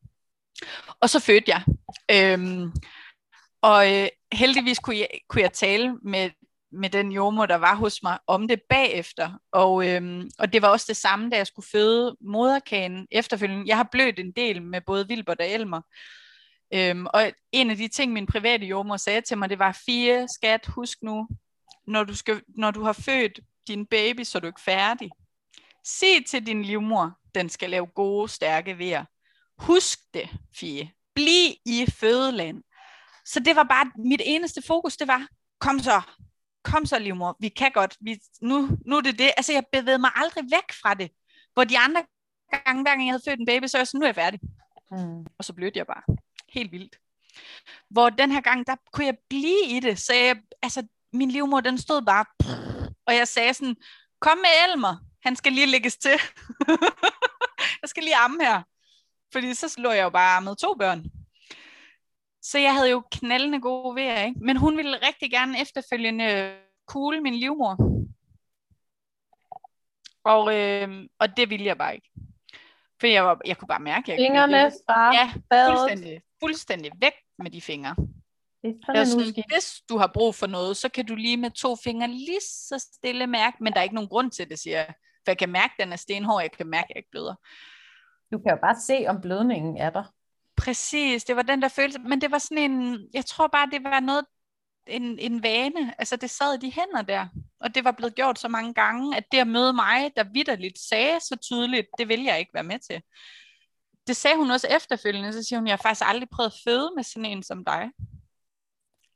Og så fødte jeg. Øhm, og øh, heldigvis kunne jeg, kunne jeg tale med, med den jordmor, der var hos mig, om det bagefter. Og, øhm, og det var også det samme, da jeg skulle føde moderkagen efterfølgende. Jeg har blødt en del med både Vilbert og Elmer. Øhm, og en af de ting, min private jordmor sagde til mig, det var, fire skat, husk nu, når du, skal, når du har født din baby, så er du ikke færdig. Sig til din livmor, den skal lave gode, stærke vejer. Husk det, Fie. Bliv i fødeland. Så det var bare mit eneste fokus, det var, kom så, kom så livmor, vi kan godt, vi, nu, nu er det det. Altså jeg bevægede mig aldrig væk fra det. Hvor de andre gange, hver gang jeg havde født en baby, så var jeg sådan, nu er jeg færdig. Mm. Og så blødte jeg bare. Helt vildt. Hvor den her gang, der kunne jeg blive i det. Så jeg, altså, min livmor, den stod bare, og jeg sagde sådan, kom med Elmer, han skal lige lægges til. jeg skal lige amme her. Fordi så lå jeg jo bare med to børn. Så jeg havde jo knaldende gode ved ikke? Men hun ville rigtig gerne efterfølgende cool min livmor. Og, øh, og det ville jeg bare ikke. For jeg, var, jeg kunne bare mærke, at jeg Fingrene fra ja, fuldstændig, fuldstændig væk med de fingre. Det er sådan sådan, hvis du har brug for noget, så kan du lige med to fingre lige så stille mærke, men der er ikke nogen grund til det, siger jeg. For jeg kan mærke, at den er stenhård, jeg kan mærke, at jeg ikke bløder. Du kan jo bare se, om blødningen er der. Præcis, det var den der følelse, men det var sådan en, jeg tror bare, det var noget, en, en vane, altså det sad i de hænder der, og det var blevet gjort så mange gange, at det at møde mig, der vidderligt sagde så tydeligt, det vil jeg ikke være med til. Det sagde hun også efterfølgende, så siger hun, jeg har faktisk aldrig prøvet at føde med sådan en som dig.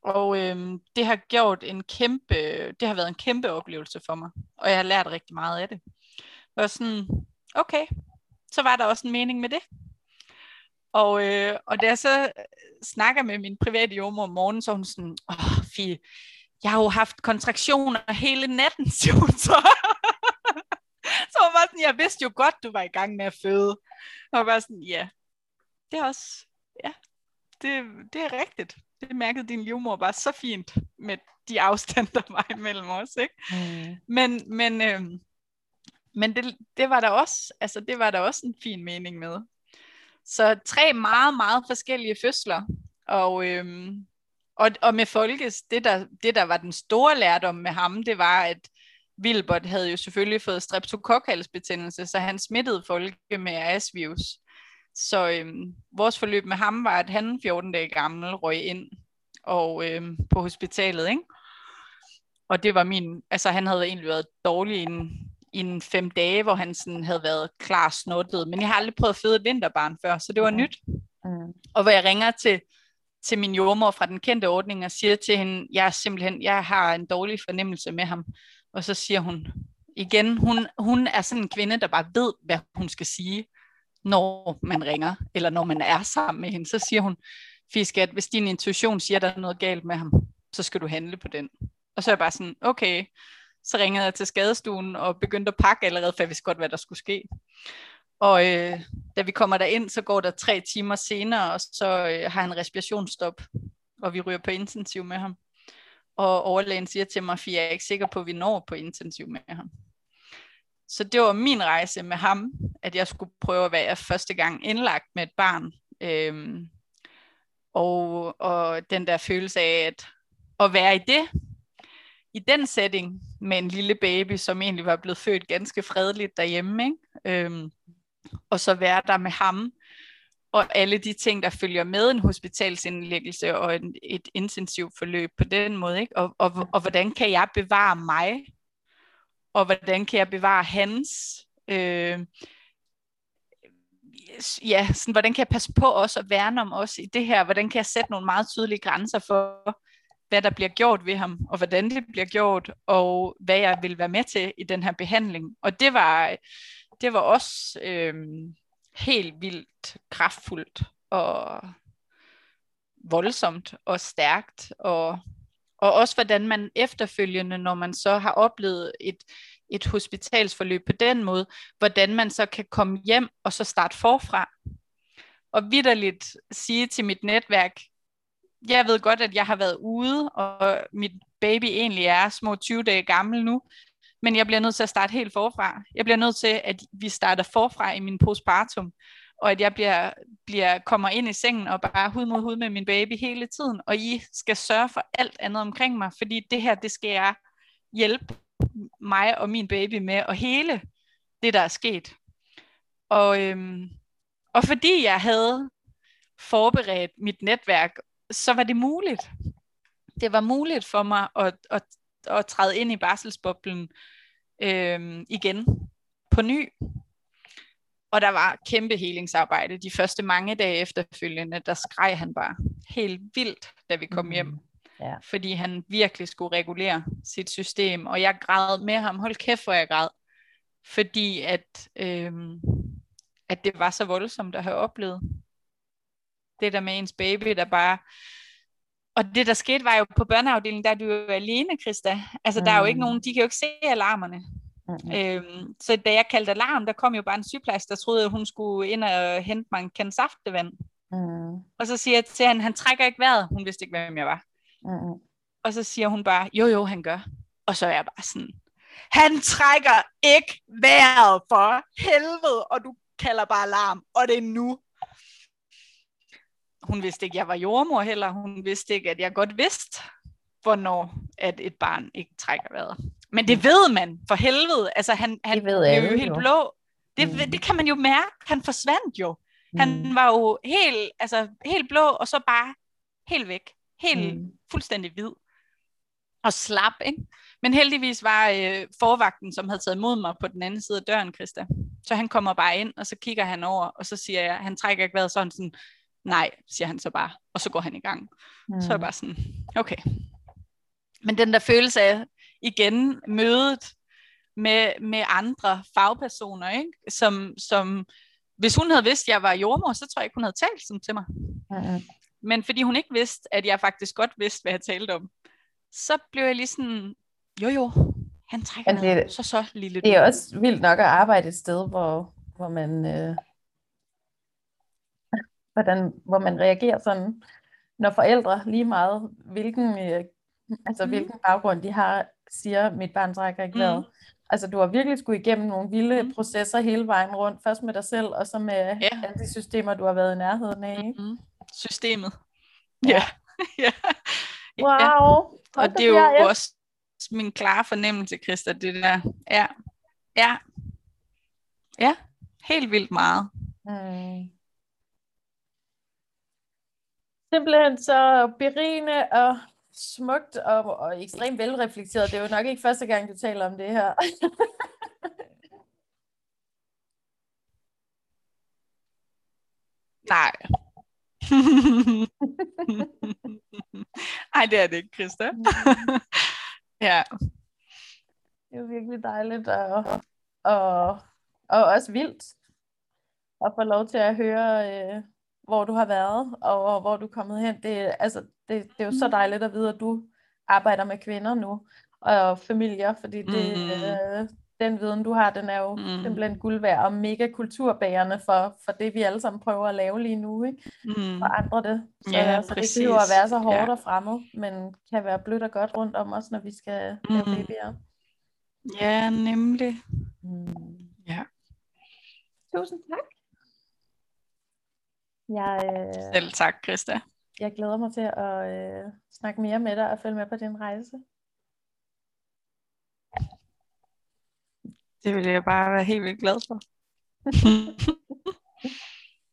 Og øhm, det har gjort en kæmpe, det har været en kæmpe oplevelse for mig, og jeg har lært rigtig meget af det. Og sådan, okay, så var der også en mening med det. Og, øh, og da jeg så snakker med min private jordmor om morgenen, så hun sådan, åh, Fie, jeg har jo haft kontraktioner hele natten, siger hun så. så var sådan, jeg vidste jo godt, du var i gang med at føde. Og var sådan, ja, det er også, ja, det, det er rigtigt. Det mærkede din livmor bare så fint med de afstande, der var imellem os, ikke? Mm. Men, men, øh, men det, det var der også, altså det var der også en fin mening med. Så tre meget, meget forskellige fødsler. Og, øhm, og, og med Folkes, det der, det der var den store lærdom med ham, det var, at Wilbert havde jo selvfølgelig fået streptokokhalsbetændelse, så han smittede Folke med RS-virus. Så øhm, vores forløb med ham var, at han 14 dage gammel røg ind og øhm, på hospitalet, ikke? Og det var min, altså han havde egentlig været dårlig inden, en, i en fem dage, hvor han sådan havde været klar snuttet. Men jeg har aldrig prøvet at føde et vinterbarn før, så det var Mhm. nyt. Mm. Og hvor jeg ringer til, til min jordmor fra den kendte ordning og siger til hende, jeg er simpelthen, jeg har en dårlig fornemmelse med ham. Og så siger hun igen, hun, hun er sådan en kvinde, der bare ved, hvad hun skal sige, når man ringer, eller når man er sammen med hende. Så siger hun, Fiskat, hvis din intuition siger, at der er noget galt med ham, så skal du handle på den. Og så er jeg bare sådan, okay. Så ringede jeg til skadestuen og begyndte at pakke allerede, for jeg vidste godt, hvad der skulle ske. Og øh, da vi kommer derind, så går der tre timer senere, og så øh, har han respirationsstop, og vi ryger på intensiv med ham. Og overlægen siger til mig, at jeg er ikke sikker på, at vi når på intensiv med ham. Så det var min rejse med ham, at jeg skulle prøve at være første gang indlagt med et barn. Øhm, og, og den der følelse af at, at være i det, i den setting med en lille baby, som egentlig var blevet født ganske fredeligt derhjemme, ikke? Øhm, og så være der med ham, og alle de ting, der følger med en hospitalsindlæggelse og en, et intensivt forløb på den måde, ikke? Og, og, og hvordan kan jeg bevare mig, og hvordan kan jeg bevare hans, øh, ja, sådan, hvordan kan jeg passe på os og værne om os i det her, hvordan kan jeg sætte nogle meget tydelige grænser for, hvad der bliver gjort ved ham, og hvordan det bliver gjort, og hvad jeg vil være med til i den her behandling. Og det var, det var også øh, helt vildt kraftfuldt og voldsomt og stærkt, og, og også hvordan man efterfølgende, når man så har oplevet et, et hospitalsforløb på den måde, hvordan man så kan komme hjem og så starte forfra. Og vidderligt sige til mit netværk, jeg ved godt, at jeg har været ude, og mit baby egentlig er små 20 dage gammel nu, men jeg bliver nødt til at starte helt forfra. Jeg bliver nødt til, at vi starter forfra i min postpartum, og at jeg bliver, bliver, kommer ind i sengen og bare hud mod hud med min baby hele tiden, og I skal sørge for alt andet omkring mig, fordi det her, det skal jeg hjælpe mig og min baby med, og hele det, der er sket. Og, øhm, og fordi jeg havde forberedt mit netværk, så var det muligt. Det var muligt for mig at, at, at træde ind i barselsboblen øhm, igen på ny. Og der var kæmpe helingsarbejde. De første mange dage efterfølgende, der skreg han bare helt vildt, da vi kom hjem. Mm. Ja. Fordi han virkelig skulle regulere sit system. Og jeg græd med ham. Hold kæft, hvor jeg græd. Fordi at, øhm, at det var så voldsomt at have oplevet. Det der med ens baby, der bare... Og det der skete var jo på børneafdelingen, der er du jo alene, Christa. Altså mm. der er jo ikke nogen, de kan jo ikke se alarmerne. Mm-hmm. Øhm, så da jeg kaldte alarm, der kom jo bare en sygeplejerske, der troede, at hun skulle ind og hente mig en kande saftevand. Mm. Og så siger jeg til hende, han trækker ikke vejret. Hun vidste ikke, hvem jeg var. Mm. Og så siger hun bare, jo jo, han gør. Og så er jeg bare sådan, han trækker ikke vejret for helvede, og du kalder bare alarm, og det er nu. Hun vidste ikke, at jeg var jordmor heller. Hun vidste ikke, at jeg godt vidste, hvornår at et barn ikke trækker vejret. Men det ved man, for helvede. Altså, han, han Det ved blev jo helt jo. blå. Det, Mm. det kan man jo mærke. Han forsvandt jo. Han Mm. var jo helt, altså, helt blå, og så bare helt væk. Helt Mm. fuldstændig hvid. Og slap, ikke? Men heldigvis var øh, forvagten, som havde taget imod mig på den anden side af døren, Christa. Så han kommer bare ind, og så kigger han over, og så siger jeg, han trækker ikke vejret sådan sådan, nej, siger han så bare, og så går han i gang. Mm. Så er jeg bare sådan, okay. Men den der følelse af, igen, mødet med, med andre fagpersoner, ikke? Som, som, hvis hun havde vidst, at jeg var jordmor, så tror jeg ikke, hun havde talt sådan til mig. Mm. Men fordi hun ikke vidste, at jeg faktisk godt vidste, hvad jeg talte om, så blev jeg lige sådan, jo jo, han trækker Men det- ned, så så lille Det er også vildt nok at arbejde et sted, hvor, hvor man øh, hvordan, hvor man reagerer sådan, når forældre lige meget, hvilken, øh, altså Mhm. hvilken baggrund de har, siger, mit barn trækker ikke vejret. Altså du har virkelig skulle igennem nogle vilde Mhm. processer hele vejen rundt, først med dig selv, og så med Ja. alle de systemer, du har været i nærheden af. Ikke? Mm-hmm. Systemet. Ja. Ja. Wow! ja. Og det er jo ferie. også min klare fornemmelse, Christa, det der. Ja. Ja. Ja. Helt vildt meget. Mm. Simpelthen så berigende og smukt og, og ekstremt velreflekteret. Det er jo nok ikke første gang, du taler om det her. Nej. Ej, det er det ikke, Christa. ja. Det er jo virkelig dejligt og, og, og også vildt at få lov til at høre, øh, hvor du har været og hvor du er kommet hen. Det, altså, det, det er jo så dejligt at vide, at du arbejder med kvinder nu og familier, fordi det, Mm. øh, den viden, du har, den er jo Mm. simpelthen guld værd og mega kulturbærende for, for det, vi alle sammen prøver at lave lige nu, ikke? Mm. Og andre det. Så Ja, altså, det behøver at præcis. være så hårdt Ja. og fremmed, men kan være blødt og godt rundt om os, når vi skal lave Mm. babyer. Ja, nemlig. Mm. Ja. Tusind tak. Jeg, øh, Selv tak, Christa. jeg glæder mig til at øh, snakke mere med dig og følge med på din rejse. Det vil jeg bare være helt vildt glad for.